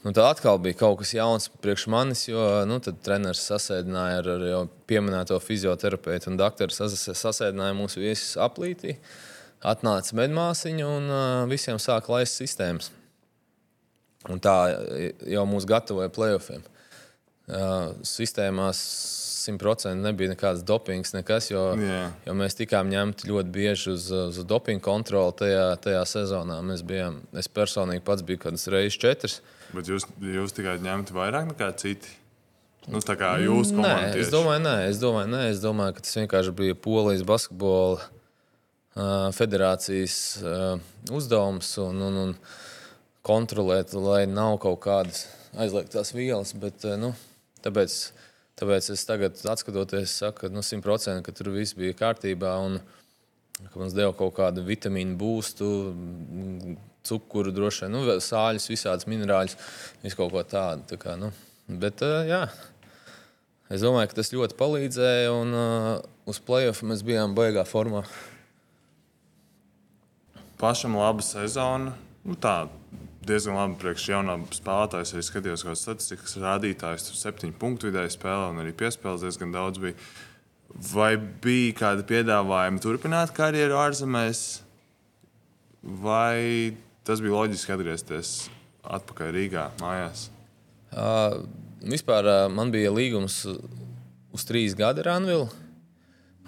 Nu, tā atkal bija kaut kas jauns priekš manis, jo nu, treneris sasēdināja ar, ar jau pieminēto fizioterapeitu, un doktors sasēdināja mūsu viesus aplītī. Atnāca medmāsiņa un uh, visiem sāka laist sistēmas. Un tā jau mūs gatavoja playoffiem. Uh, sistēmās simtprocentīgi nebija nekāds dopings, nekas, jo, Jā. jo mēs tikām ņemti ļoti bieži uz, uz dopingu kontroli tajā, tajā sezonā. Mēs bijām, es personīgi pats biju kādas reizes četras. Bet jūs, jūs tikai ņemat vairāk nekā citi. Nu, tā kā jūs Nē, komandā es domāju, nē, es domāju, nē, es domāju, ka tas vienkārši bija Polijas basketbola uh, federācijas uh, uzdevums un, un, un kontrolēt, lai nav kaut kādas aizliegtās vielas. Bet, uh, nu, tāpēc, tāpēc es tagad, skatoties, saku, nu, 100% ka tur viss bija kārtībā. Un, ka mums deva kaut kādu vitamīnu būstu, cukuru, droši vien, nu, sāļus, visādus minerāļus, visu kaut ko tādu. Tā kā, nu. Bet, uh, jā, es domāju, ka tas ļoti palīdzēja. Un uh, uz playoff mēs bijām baigā formā. pašam laba sezona. Nu, tā diezgan labi priekš jaunā spēlētāja. Es arī skatījos, kādas statistikas rādītājs tur septiņu punktu vidēji spēlē un arī piespēlēs diezgan daudz. Bija. Vai bija kādi piedāvājumi turpināt karjeru ārzemēs, vai tas bija loģiski atgriezties atpakaļ Rīgā mājās? Uh, vispār uh, man bija līgums uz trīs gadu ar Anvilu.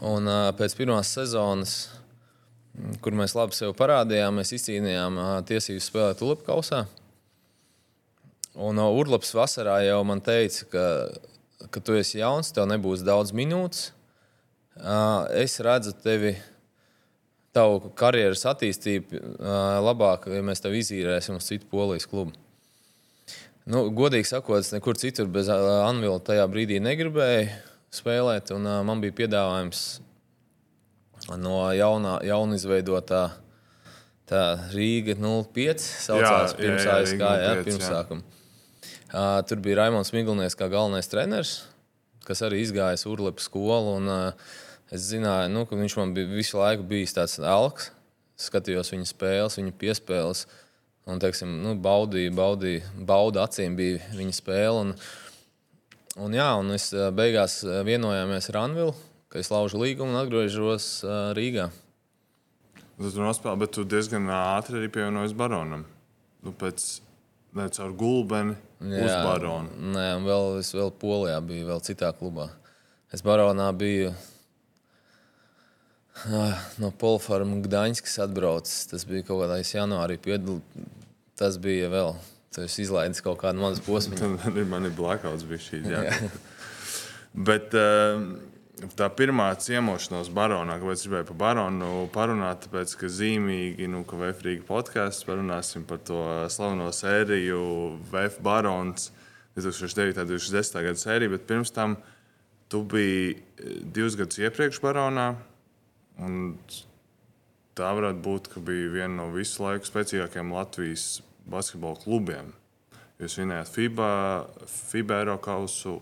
Un uh, pēc pirmās sezonas, kur mēs labi sev parādījām, mēs izcīnījām uh, tiesības spēlēt Ulupu kausā. Un uh, Urlaps vasarā jau man teica, ka, ka tu esi jauns, tev nebūs daudz minūtes. Uh, es redzu tevi, tavu karjeras attīstību labāk, ja mēs tevi izīrēsim uz citu polijas klubu. Nu, godīgi sakot, es nekur citur bez Anvila tajā brīdī negribēju spēlēt. Un, uh, man bija piedāvājums no jaunā, jaunizveidotā tā Rīga 05. Saucās, Jā, pirms jā, jā, ASK, Rīga jā, 05, pirmsākuma. Uh, tur bija Raimons Miglinieks kā galvenais treneris, kas arī izgājis Urlepas skolu. Un, uh, es zināju, nu, ka viņš man bija visu laiku bijis tāds alks. Skatījos viņa spēles, viņa piespēles. Un, teiksim, nu, baudīja, baudīja, bauda acīm bija viņa spēle. Un, un, jā, un es eh, beigās eh, vienojāmies ar Anvilu, ka es laužu līgumu un atgriežos uh, Rīgā. Tu tur nospēlēji, bet tu diezgan ātri arī pievienojies baronam. Nu, pēc ne caur gulbeni uz baronu. Nē, un vēl, es vēl Polijā biju, vēl citā klubā. Es baronā biju no Polfarma Gdaņskas atbraucis. Tas bija kaut kādā janvārī. Piedal... Tas bija vēl. Tas izlaidis kaut kādu mazu posmu. Tad arī man ir blackouts bija šī. Jā. [laughs] Bet tā pirmā ciemošanās baronā, kāpēc gribēju par baronu parunāt, tāpēc, ka zīmīgi, nu, ka Vēfrīga podkāsts parunāsim par to slaveno sēriju Vēf barons 2009. un 2010. gada sēriju, bet pirms tam tu biji divus gadus iepriekš baronā. Un tā varētu būt, viena no visu laiku spēcīgākajiem Latvijas basketbola klubiem. Jūs vinējāt FIBA, FIBA Eiropausu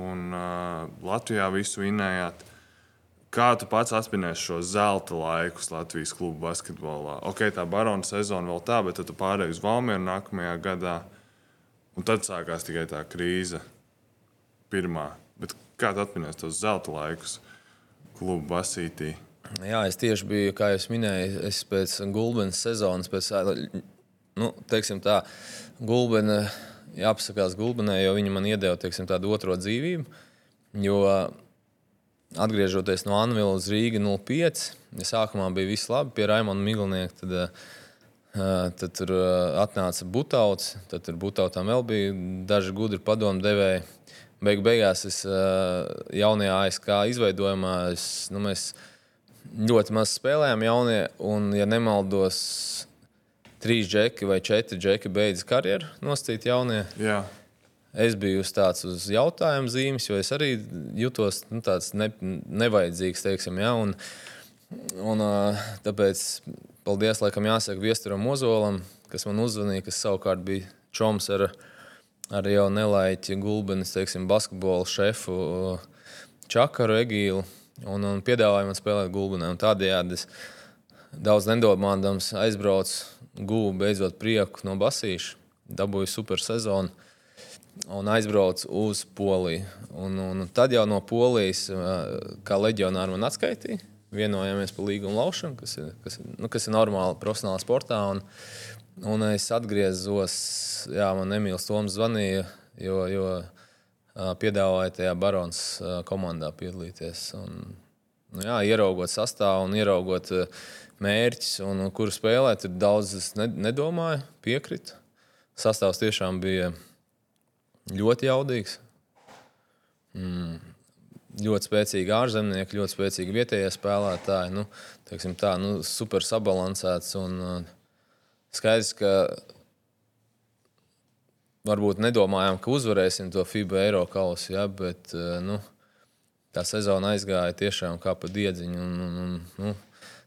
un uh, Latvijā visu vinējāt. Kā tu pats atminēsi šo zelta laikus Latvijas klubu basketbolā? Ok, tā barona sezona vēl tā, bet tad tu pārēji uz Valmieru nākamajā gadā. Un tad sākās tikai tā krīze. Pirmā. Bet kā tu atminēsi tos zelta laikus klubu basītī? Jā, es tieši biju, kā jau minēju, es pēc Gulbens sezonas, pēc, nu, tā, Gulbena, jāpasakās Gulbenē, jo viņi man iedeva, teiksim, tādu otro dzīvību. Jo atgriežoties no Anvila uz Rīgas 05, ja sākumā bija viss labi pie Raimonda Miglinieka, tad Tad tur atnāca Butauts, tad tur Butautam vēl bija daži gudri padomu devēji. Beigu beigās es jaunajā ASK izveidojumā, es, nu, mēs ļoti maz spēlējām jaunie, un, ja nemaldos, trīs džeki vai četri džeki beidz karjeru nostīt jaunie. Jā. Es biju uz tāds uz jautājumu zīmes, jo es arī jutos nu, tāds ne, nevajadzīgs, teiksim, ja, un, un tāpēc Paldies, laikam, jāsaka Viesturam Ozolam, kas man uzzvanīja, kas savukārt bija čoms ar, ar jau nelaiķi gulbenes, teiksim, basketbola šefu Čakaru Egīlu un, un piedāvāja man spēlēt gulbenē. Un tādējādi es daudz nedomādams aizbraucu, guvu beidzot prieku no basīša, dabūju super sezonu un aizbraucu uz Poliju. Un, un tad jau no Polijas, kā leģionāri man atskaitīja, vienojāmies par līgumu laušanu, kas ir, kas, nu, kas ir normāli profesionālā sportā. Un, un es atgriezos, jā, man Emīls Toms zvanīja, jo, jo piedāvāja tajā Baronas komandā piedalīties. Un, nu, jā, ieraugot sastāvu un ieraugot mērķus, un, un kuru spēlēt, tur daudz es nedomāju, piekrītu. Sastāvs tiešām bija ļoti jaudīgs. Mm ļoti spēcīgi ārzemnieki, ļoti spēcīgi vietējie spēlētāji. Nu, tā, nu, super sabalansēts. Un, uh, skaidrs, ka varbūt nedomājām, ka uzvarēsim to FIBA Eiro kausu, ja, bet uh, nu, tā sezona aizgāja tiešām kā pa diedziņu. Un, un, un, nu,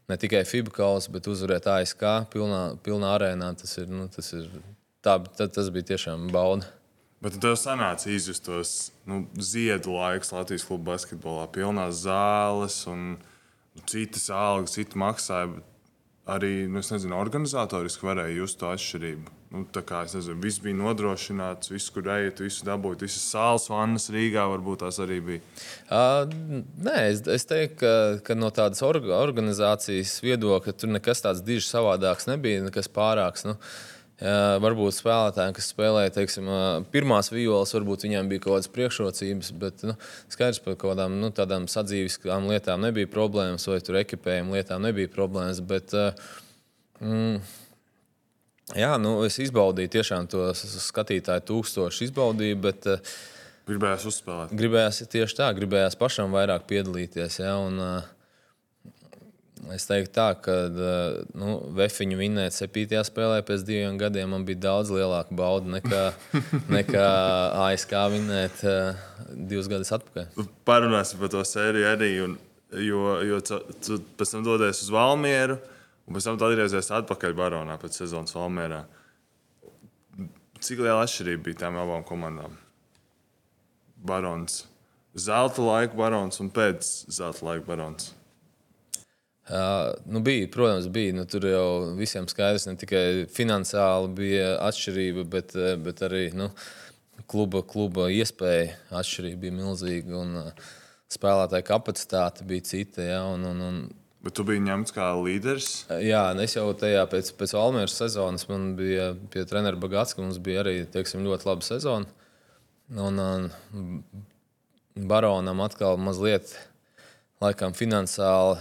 ne tikai FIBA kausa, bet uzvarēt ASK pilnā, pilnā arēnā. Tas, ir, nu, tas, ir, tā, tas bija tiešām bauda. Bet tev sanāca izjust tos nu, ziedu laikus Latvijas kluba basketbolā, pilnās zāles un citas algas, citas maksāja. Arī nu, nezinu, organizatoriski varēja just to atšķirību. Nu, kā nezinu, viss bija nodrošināts, viss, kur ejat, visu dabūt, visas sāls vannas Rīgā varbūt tās arī bija. Uh, nē, es, es teiktu, ka, ka no tādas orga, organizācijas viedokļa tur nekas tāds diži savādāks nebija, nekas pārāks. Nu, uh, Varbūt spēlētājiem, kas spēlēja teiksim, pirmās violas, varbūt viņiem bija kaut kādas priekšrocības, bet nu, skaidrs par kaut kādām nu, tādām sadzīviskām lietām nebija problēmas, vai tur ekipējuma lietām nebija problēmas. Bet, mm, jā, nu, es izbaudīju tiešām to skatītāju tūkstošu izbaudīju, bet gribējās uzspēlēt. Gribējās tieši tā, gribējās pašam vairāk piedalīties. Ja, un, uh, Es teiktu, tā, ka nu, Vēfiņu vinnēt septītajā spēlē pēc diviem gadiem man bija daudz lielāka bauda nekā, [laughs] nekā ASK vinnēt uh, divus gadus atpakaļ. Parunāsim par to sēriju arī. Un, jo, jo tu pēc tam dodies uz Valmieru, un pēc tam atgriezies atpakaļ Baronā pēc sezonas Valmierā. Cik liela atšķirība bija tām abām komandām? Barons. Zelta laika barons un pēc zelta laika barons. Uh, nu bija, protams, bija. Nu, tur jau visiem skaidrs, ne tikai finansiāli bija atšķirība, bet, bet arī nu, kluba, kluba iespēja atšķirība bija milzīga. Un, uh, spēlētāja kapacitāte bija cita. Ja, un, un, un, Bet tu biji ņemts kā līderis? Jā, es jau tajā pēc, pēc Almēras sezonas man bija pie treneru Bagāts, ka mums bija arī teiksim, ļoti laba sezona. Un, un Baronam atkal mazliet laikam finansiāli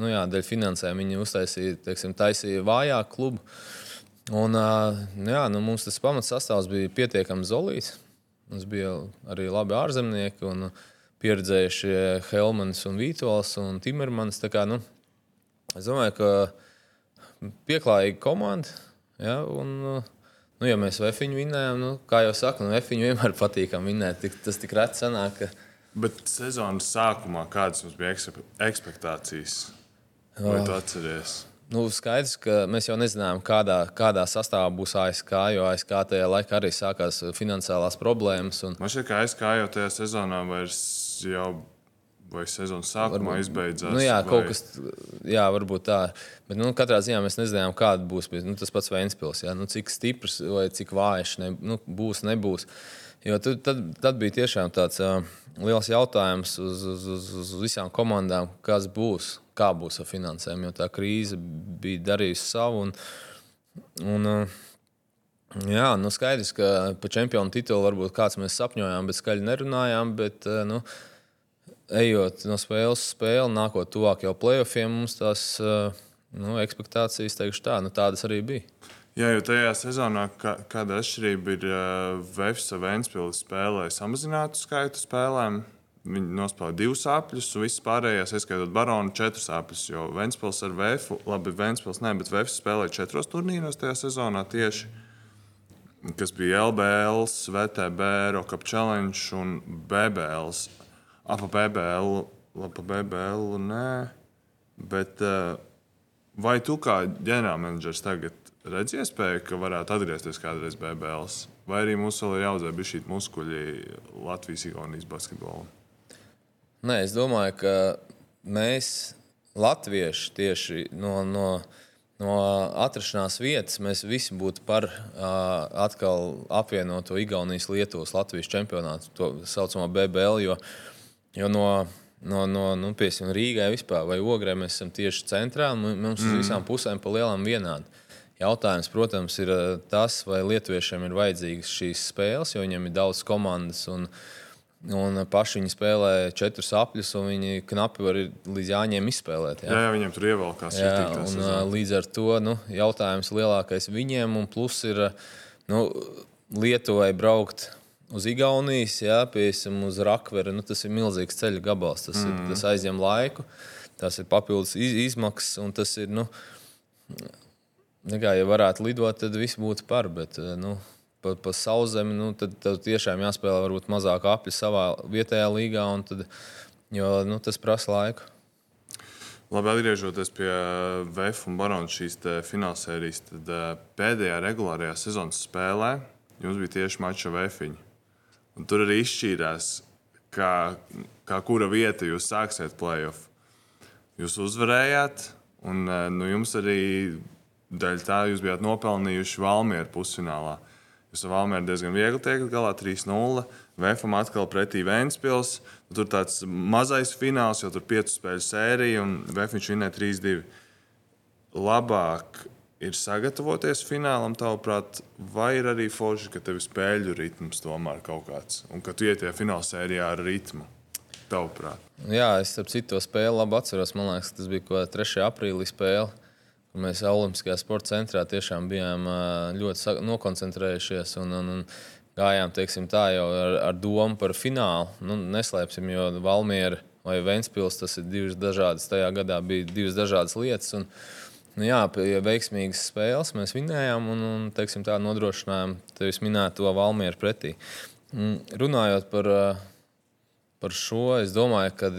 nu, jā, dēļ finansējuma viņi uztaisīja, teiksim, taisīja vājāku klubu. Un, jā, nu, mums tas pamatsastāvs bija pietiekami zolīts. Mums bija arī labi ārzemnieki un pieredzējušie Helmans un Vītols un Timermans. Kā, nu, es domāju, ka pieklājīga komanda. Ja, un, nu, ja mēs Vēfiņu vinnējām, nu, kā jau saku, nu, Vēfiņu vienmēr patīkam vinnēt. Tik, tas tik reti sanāk. Ka... Bet sezonas sākumā kādas mums bija ekspektācijas? Vai tu atceries? Nu, skaidrs, ka mēs jau nezinājām, kādā, kādā sastāvā būs ASK, jo ASK tajā laikā arī sākās finansiālās problēmas. Un... Man šķiet, ka ASK jau tajā sezonā vairs jau. Vai sezonas sākumā varbūt, izbeidzās? Nu, jā, vai... kaut kas jā, varbūt tā. Bet nu, katrā ziņā mēs nezinājām, kāda būs nu, tas pats Vēnspils. Nu, cik stiprs vai cik vājš ne, nu, būs, nebūs. Jo tad, tad, tad bija tiešām tāds uh, liels jautājums uz, uz, uz, uz visām komandām, kas būs kā būs ar finansēm, jo tā krīze bija darījusi savu. Un, un, uh, jā, nu skaidrs, ka par čempionu titulu varbūt kāds mēs sapņojām, bet skaļi nerunājām. Bet, uh, nu, ejot no spēles uz spēli, nākot tuvāk jau playoffiem, mums tās uh, nu, expectācijas, teikšu tā, nu, tādas arī bija. Jā, jo tajā sezonā kā, kāda atšķirība ir uh, Vēfs un Vēnspils spēlē samazinātu skaitu spēlēm. Viņi nospēlēja divus apļus, un viss pārējais, ieskaitot baronu, četrus apļus. Jo Vēnspils ar Vēfu, labi, Vēnspils ne, bet Vēfs spēlēja četros turnīros tajā sezonā tieši. Kas bija LBL, VTB, Rockap Challenge un BBL. Apa BBL, lapa BBL, nē. Bet uh, vai tu kā ģenerālmenedžers tagad redz iespēju, ka varētu atgriezties kādreiz BBL, vai arī mums vēl ir jāuzvar šī muskuļi Latvijas-Igaunijas basketbolam? Nē, es domāju, ka mēs, Latvieši, tieši no, no, no atrašanās vietas, mēs visi būtu par uh, atkal apvienoto Igaunijas, Lietuvas, Latvijas čempionātu, to saucamo BBL. Jo, jo no, no, no nu, Rīgai vispār vai Ogrē mēs esam tieši centrā, mums mm. uz visām pusēm pa lielam vienādi. Jautājums, protams, ir eh, tas, vai lietuviešiem ir vajadzīgas šīs spēles, jo viņiem ir daudz komandas. Un, Un paši viņi spēlē četrus apļus, un viņi knapi var līdz jāņem izspēlēt. Jā, jā, jā viņiem tur ievelkās. Jā, un, sezonu. Eh, līdz ar to nu, jautājums lielākais viņiem, un plus ir nu, Lietuvai braukt uz Igaunijas, jā, piemēram, uz Rakveru. Nu, tas ir milzīgs ceļa gabals. Tas, mm. ir, tas aizņem laiku, tas ir papildus iz, izmaksas, un tas ir. Nu, Kā, ja varētu lidot, tad viss būtu par. Bet, eh, nu, pa, pa sauszemi, nu, tad, tad tiešām jāspēlē varbūt mazāk apli savā vietējā līgā, tad, jo nu, tas prasa laiku. Labi, atgriežoties pie eh, VF un Baronas šīs finālsērijas, tad eh, pēdējā regulārajā sezonas spēlē jums bija tieši mača VF. Tur arī izšķīrās, kā, kā kura vieta jūs sāksiet playoff. Jūs uzvarējāt, un nu, jums arī Daļai tā jūs bijāt nopelnījuši Valmieru pusfinālā. Jūs ar Valmieru diezgan viegli tiekat galā 3-0. Vēfam atkal pretī Vēnspils. Tur tāds mazais fināls, jo tur piecu spēļu sērija un Vēfiņš vinēja 3-2. Labāk ir sagatavoties finālam, tavuprāt, vai ir arī forši, ka tev ir spēļu ritms tomēr kaut kāds un ka tu ietie fināla sērijā ar ritmu? Tavuprāt. Jā, es ap citu spēli labi atceros. Man liekas, tas bija kaut kāda 3. aprīlī spēle. Mēs Olimpiskajā sporta centrā tiešām bijām ļoti nokoncentrējušies un, un, un gājām tā, jau ar, ar domu par finālu. Nu, neslēpsim, jo Valmiera vai Vēnspils tas ir divas dažādas. Tajā gadā bija divas dažādas lietas. Un, nu, jā, pie veiksmīgas spēles mēs vinējām un, un teiksim, tā, nodrošinājām tevis minēto Valmieru pretī. Un, runājot par, par šo, es domāju, ka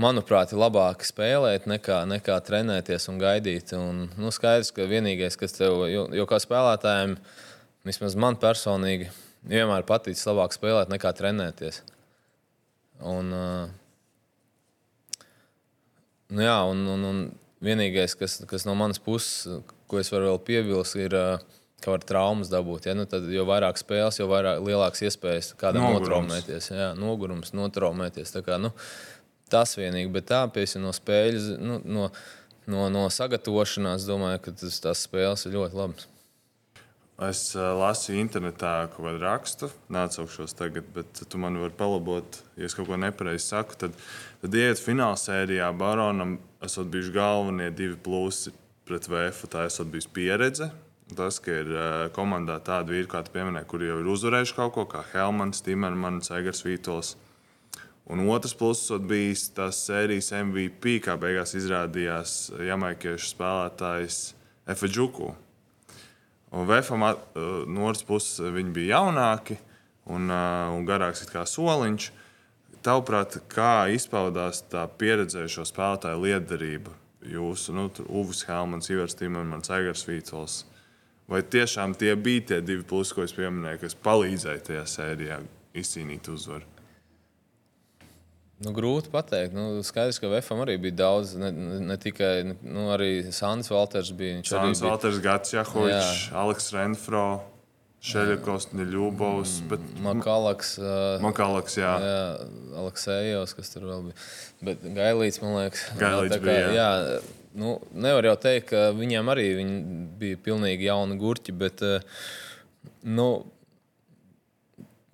manuprāt, ir labāk spēlēt nekā, nekā trenēties un gaidīt. Un, nu, skaidrs, ka vienīgais, kas tev, jo, jo kā spēlētājiem, vismaz man personīgi, vienmēr patīk labāk spēlēt nekā trenēties. Un, nu, jā, un, un, un vienīgais, kas, kas no manas puses, ko es varu vēl piebilst, ir, ka var traumas dabūt. Ja? Nu, tad, jo vairāk spēles, jo vairāk, lielākas iespējas kādam notraumēties. Jā, nogurums, notraumēties. Tā kā, nu, tas vienīgi, bet tā piesi no spēļas, nu, no, no, no sagatavošanās, domāju, ka tas, tās spēles ir ļoti labas. Es uh, lasīju internetā kaut kādu rakstu, neatsaukšos tagad, bet tu man vari palabot, ja es kaut ko nepareizi saku. Tad, tad iet fināla sērijā Baronam, esat bijuši galvenie divi plusi pret VF. Tā esat bijis pieredze. Tas, ka ir uh, komandā tādi vīri, kā tu pieminēji, kuri jau ir uzvarējuši kaut ko, kā Helmans, Timermans, Egers Vītols. Un otrs pluss bija tas sērijas MVP, kā beigās izrādījās jamaikiešu spēlētājs Efeģuku. Un Vēfam no otras puses viņi bija jaunāki un, un garāks kā soliņš. Tavuprāt, kā izpaudās tā pieredzējušo spēlētāju liederība? Jūsu nu, Uvis Helmans, Ivars Timermans, Aigars Vītols. Vai tiešām tie bija tie divi plusi, ko es pieminēju, kas palīdzēja tajā sērijā izcīnīt uzvaru? Nu, grūti pateikt. Nu, skaidrs, ka VFM arī bija daudz, ne, ne tikai nu, Sandrs Valters. Bija, Sandrs Valters, Gats Jahovičs, Aleks Renfro. Šeļakovs, Neļūbovs. Bet... Makalaks. Uh, Makalaks, jā. jā Aleksējos, kas tur vēl bija. Bet Gailīts, man liekas. [laughs] Gailīts kā, bija, jā. jā. Nu, nevar jau teikt, ka viņiem arī viņi bija pilnīgi jauni gurķi, bet uh, nu,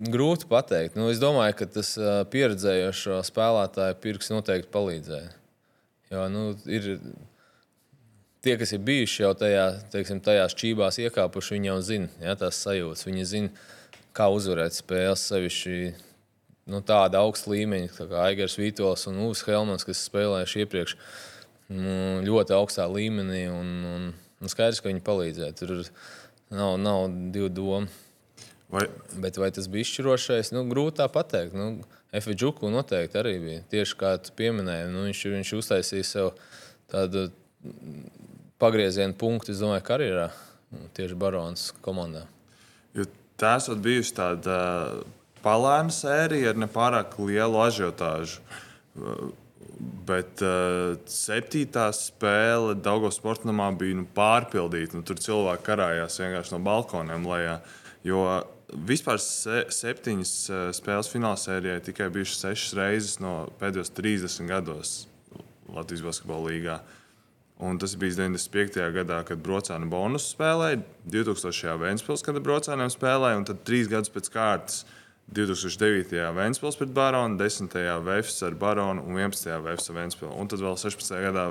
Grūti pateikt. Nu, es domāju, ka tas pieredzējošo spēlētāju pirks noteikti palīdzēja. Jo, nu, ir, tie, kas ir bijuši jau tajā, teiksim, tajās čībās iekāpuši, viņi jau zina ja, tās sajūtas. Viņi zina, kā uzvarēt spēles sevišķi. Nu, tāda augsta līmeņa, tā kā Aigars Vītols un Uvs Helmans, kas spēlējuši iepriekš nu, ļoti augstā līmenī. Un, un, un skaidrs, ka viņi palīdzēja. Tur nav, nav divu domu. Vai? Bet vai tas bija izšķirošais? Nu, grūti tā pateikt. Nu, Efeģuku noteikti arī bija. Tieši kā tu pieminēji, nu, viņš, viņš uztaisīja sev tādu pagrieziena punktu, es domāju, karjerā. Tieši Baronas komandā. Jo tā esat bijusi tāda palēna sērija ar nepārāk lielu ažiotāžu. Bet uh, septītā spēle Daugos sportamā bija nu, pārpildīta. Nu, tur cilvēki karājās vienkārši no balkoniem lejā. Jo vispār se, septiņas spēles finālsērijai tikai bijušas sešas reizes no pēdējos 30 gados Latvijas basketbola. Uh, Un tas bija 95. gadā, kad Brocēna bonus spēlēja, 2000. Vēnspils, kad Brocēnam spēlēja, un tad trīs gadus pēc kārtas 2009. Vēnspils pret Baronu, 10. Vēfs ar Baronu un 11. Vēfs ar Vēnspilu. Un tad vēl 16. gadā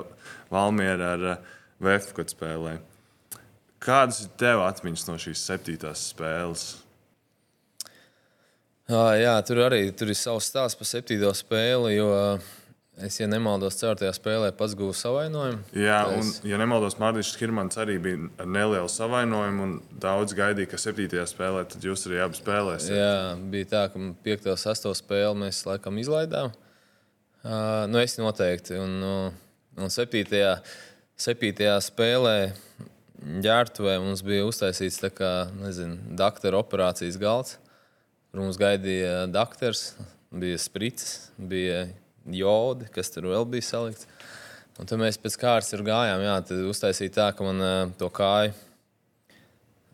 Valmiera ar eh, Vēfu, kad spēlēja. Kādas ir tev atmiņas no šīs septītās spēles? Jā, jā tur arī tur ir savs stāsts par septīto spēli. Jo, Es, ja nemaldos, ceturtajā spēlē pats guvu savainojumu. Jā, un, es... ja nemaldos, Mārtiņš Kirmans arī bija ar nelielu savainojumu. Daudz gaidīja, ka septītajā spēlē jūs arī abi spēlēsiet. Jā, bija tā, ka piekto, sesto spēli mēs laikam izlaidām. Uh, nu, es noteikti. Un, un septītajā, septītajā spēlē ģērbtuvē mums bija uztaisīts kā, nezinu, doktora operācijas galds. Tur mums gaidīja doktors, bija sprites, bija jodi, kas tur vēl bija salikts. Un tad mēs pēc kārtas tur gājām. Jā, tad uztaisīja tā, ka man uh, to kāju.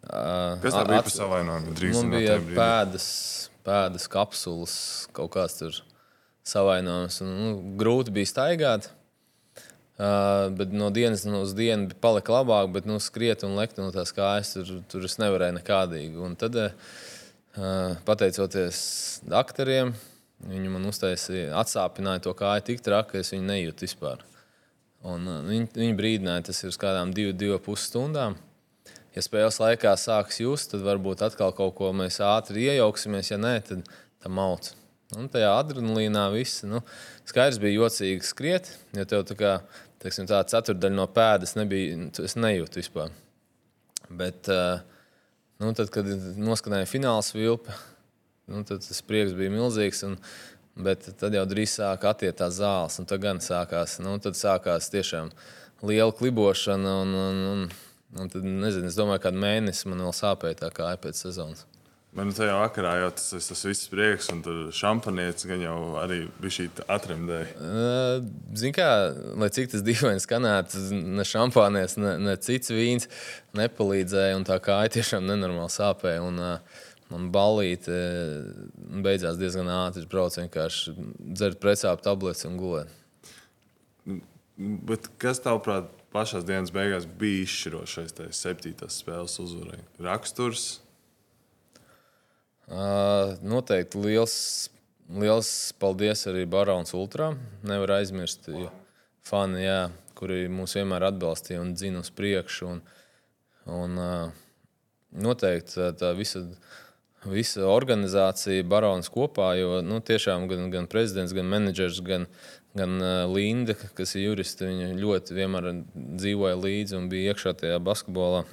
Uh, kas tā bija par savainojumu? Man bija pēdas, pēdas kapsulas, kaut kāds tur savainojums. Un, nu, grūti bija staigāt. Uh, bet no dienas uz dienu palika labāk, bet nu, skriet un lekt no tās kājas tur, tur es nevarēju nekādīgi. Un tad, uh, pateicoties doktoriem, Viņi man uztaisīja, atsāpināja to kāju tik traki, ka es viņu nejūtu vispār. Un, uh, viņi, viņi brīdināja, tas ir uz kādām divu, divu pusi stundām. Ja spēles laikā sāks just, tad varbūt atkal kaut ko mēs ātri iejauksimies. Ja nē, tad tam mauc. Un tajā adrenalīnā viss nu, skaidrs bija jocīgi skriet, jo tev tā kā teiksim, tā ceturdaļa no pēdas nebija, es nejūtu vispār. Bet, uh, nu, tad, kad noskanēja fināls vilpa, Nu, tad tas prieks bija milzīgs. Un, bet tad jau drīz sāka attiekt tās zāles, un tad gan sākās, nu, tad sākās tiešām liela klibošana. Un, un, un, un tad, nezinu, es domāju, ka mēnesis man vēl sāpēja tā kā pēc sezonas. Man tajā vakarā jau tas, tas viss prieks, un tur šampanietis gan jau arī bija šī atremdēja. Ziniet, kā, lai cik tas dīvaini skanētu, ne šampānietis, ne, ne cits vīns nepalīdzēja, un tā kā ai tiešām nenormāli sāpēja. Un, Man balīti beidzās diezgan ātri. Es braucu vienkārši dzert precāpju tabletes un gulēt. Bet kas tavuprāt pašās dienas beigās bija izšķirošais tajā septītās spēles uzvarai? Raksturs? Noteikti liels, liels paldies arī Barons Ultra. Nevar aizmirst, jo fani, jā, kuri mūs vienmēr atbalstīja un dzina uz priekšu. Un, un, noteikti tā, visa visa organizācija, barons kopā. Jo nu, tiešām gan, gan prezidents, gan menedžers, gan, gan Linda, kas ir juristi, viņi ļoti vienmēr dzīvoja līdzi un bija iekšā tajā basketbolā.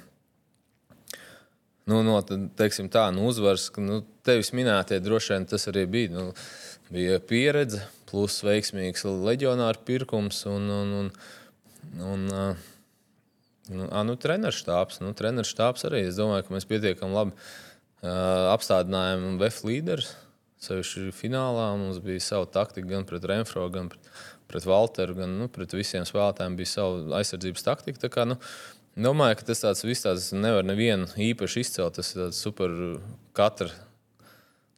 Nu, no teiksim, tā, nu, uzvaras, nu, tevis minētie droši vien tas arī bija. Nu, bija pieredze, plus veiksmīgs leģionāru pirkums un, un, un, un uh, nu, nu, treneru štābs. Nu, treneru štābs arī. Es domāju, ka mēs pietiekami labi apstādinājumu VF līderis. Sevišķi finālā mums bija sava taktika gan pret Renfro, gan pret, pret Walteru, gan nu, pret visiem spēlētājiem bija sava aizsardzības taktika. Kā, nu, domāju, ka tas tāds viss tāds nevar nevienu īpaši izcelt. Tas ir super katra,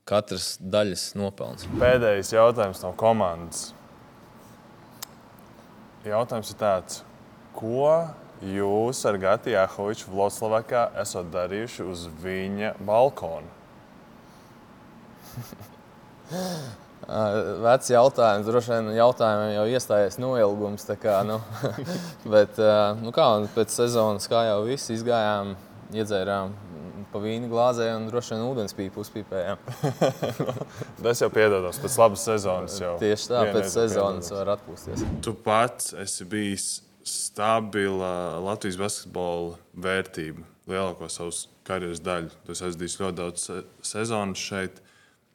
katras daļas nopelns. Pēdējais jautājums no komandas. Jautājums ir tāds, ko jūs ar Gati Jahoviču Vloslavakā esat darījuši uz viņa balkona? [laughs] Vecs jautājums, droši vien jautājumiem jau iestājies noilgums. Kā, nu. [laughs] Bet, nu kā, pēc sezonas, kā jau viss izgājām, iedzērām pa vīnu glāzē un droši vien ūdens pīpu uzpīpējām. [laughs] Tas jau piedodas pēc labas sezonas. Jau. Tieši tā, pēc sezonas var atpūsties. Tu pats esi bijis stabila Latvijas basketbola vērtība lielāko savas karjeras daļu. Tu esi bijis ļoti daudz sezonu šeit.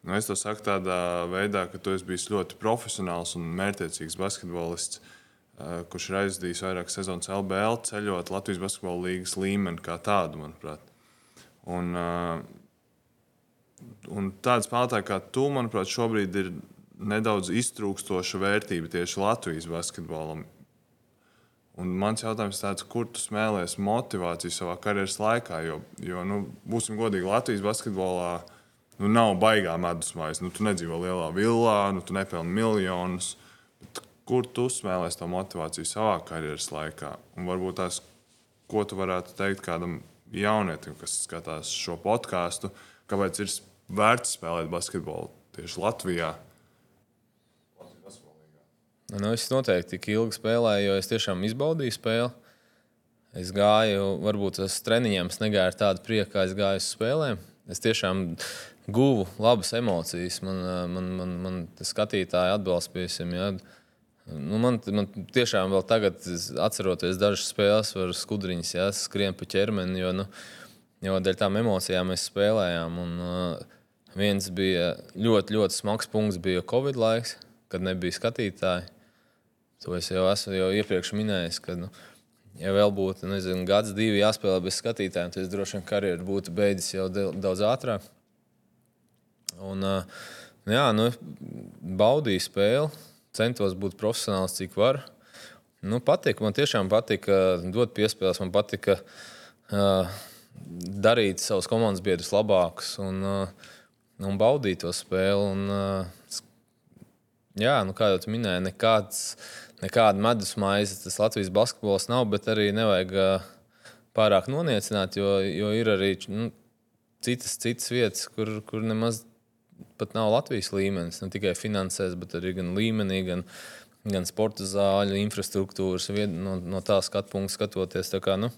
Nu, es to saku tādā veidā, ka tu esi bijis ļoti profesionāls un mērķiecīgs basketbolists, kurš ir aizdījis vairākas sezonas LBL, ceļot Latvijas basketbola līnijas līmeni kā tādu, manuprāt. Un, un tāda spēlētāja kā tu, manuprāt, šobrīd ir nedaudz iztrūkstoša vērtība tieši Latvijas basketbolam. Un mans jautājums ir tāds, kur tu smēlies motivāciju savā karjeras laikā? Jo, jo nu, būsim godīgi, Latvijas basketbolā nu, nav baigā medusmājas. Nu, tu nedzīvo lielā villā, nu, tu nepelni miljonus. Kur tu smēlēsi to motivāciju savā karjeras laikā? Un varbūt tās, ko tu varētu teikt kādam jaunietim, kas skatās šo podkāstu, kāpēc ir vērts spēlēt basketbolu tieši Latvijā? Nu, es noteikti tik ilgi spēlēju, jo es tiešām izbaudīju spēli. Es gāju, varbūt tas treniņiem negāja ar tādu prieku, kā es gāju uz spēlēm. Es tiešām guvu labas emocijas. Man, man, man, man skatītāji atbalsta, piemēram, ja. Nu, man, man tiešām vēl tagad, atceroties dažas spēles, var skudriņas ja, skrien pa ķermeni, jo, nu, jo dēļ tām emocijām mēs spēlējām. Un, uh, viens bija ļoti, ļoti smags punkts, bija Covid laiks, kad nebija skatītāji. To es jau esmu jau iepriekš minējis. Ka, nu, ja vēl būtu nezinu, gads, divi jāspēlē bez skatītājiem, tad droši vien karjeru būtu beidzis jau daudz ātrāk. Un, jā, nu, baudīju spēli, centos būt profesionāls, cik var. Nu, patika, man tiešām patika dot piespēles, man patika uh, darīt savus komandas biedrus labākus un, uh, un baudīt to spēli. Un, uh, jā, nu, kā jau minēju, nekāds, nekāda medus maize tas Latvijas basketbols nav, bet arī nevajag uh, pārāk noniecināt, jo, jo ir arī nu, citas, citas vietas, kur, kur nemaz pat nav Latvijas līmenis. Ne tikai finansēs, bet arī gan līmenī, gan, gan sporta zāļu, infrastruktūras, no, no tā skatu punkta skatoties. Kā, nu,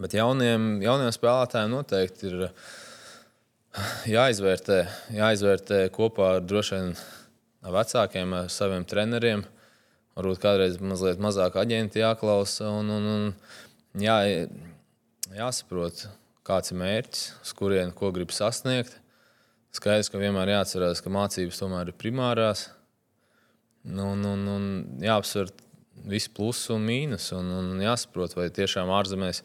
bet jauniem, jauniem spēlētājiem noteikti ir [sighs] jāizvērtē, jāizvērtē kopā ar droši vien vecākiem, ar saviem treneriem. Varbūt kādreiz mazliet mazāk aģenti jāklausa un, un, un jā, jāsaprot, kāds ir mērķis, uz kurien ko grib sasniegt. Skaidrs, ka vienmēr jāatcerās, ka mācības tomēr ir primārās. Nu, un, un, un jāapsver visi plusi un mīnus. Un, un jāsaprot, vai tiešām ārzemēs,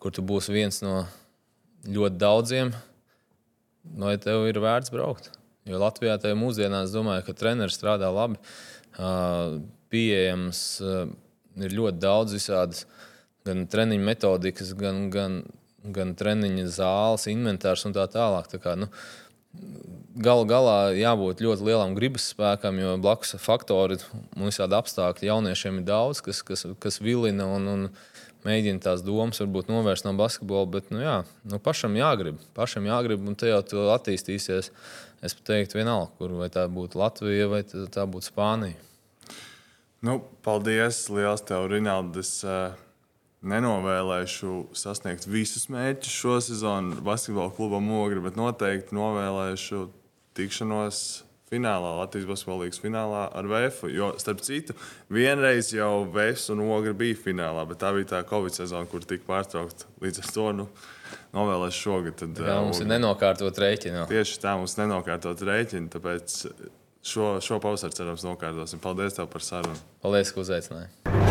kur tu būsi viens no ļoti daudziem, vai tev ir vērts braukt. Jo Latvijā tajā mūsdienās, domāju, ka treneris strādā labi. Pieejams ir ļoti daudz visādas gan treniņu metodikas, gan, gan, gan treniņu zāles, inventārs un tā tālāk. Tā kā, nu, Galu galā jābūt ļoti lielam gribas spēkam, jo blakus faktori un visādi apstākļi jauniešiem ir daudz, kas, kas, kas vilina un, un mēģina tās domas varbūt novērst no basketbola. Bet nu, jā, nu, pašam jāgrib, pašam jāgrib, un te jau tu attīstīsies. Es teiktu, vienalga, kur vai tā būtu Latvija vai tā būtu Spānija. Nu, paldies! Lielas tev, Rinaldas! Uh nenovēlēšu sasniegt visus mērķus šo sezonu basketbola klubam Ogri, bet noteikti novēlēšu tikšanos finālā, Latvijas basketbola līnijas finālā ar VF. Jo, starp citu, vienreiz jau VF un Ogri bija finālā, bet tā bija tā Covid sezona, kur tika pārtraukta. Līdz ar to nu, novēlēšu šogad. Tad, jā, mums ir nenokārtot rēķinu. Tieši tā, mums ir nenokārtot rēķinu. Tāpēc šo, šo pavasaru cerams nokārtosim. Paldies tev par sarunu. Paldies, ka uzaicināji.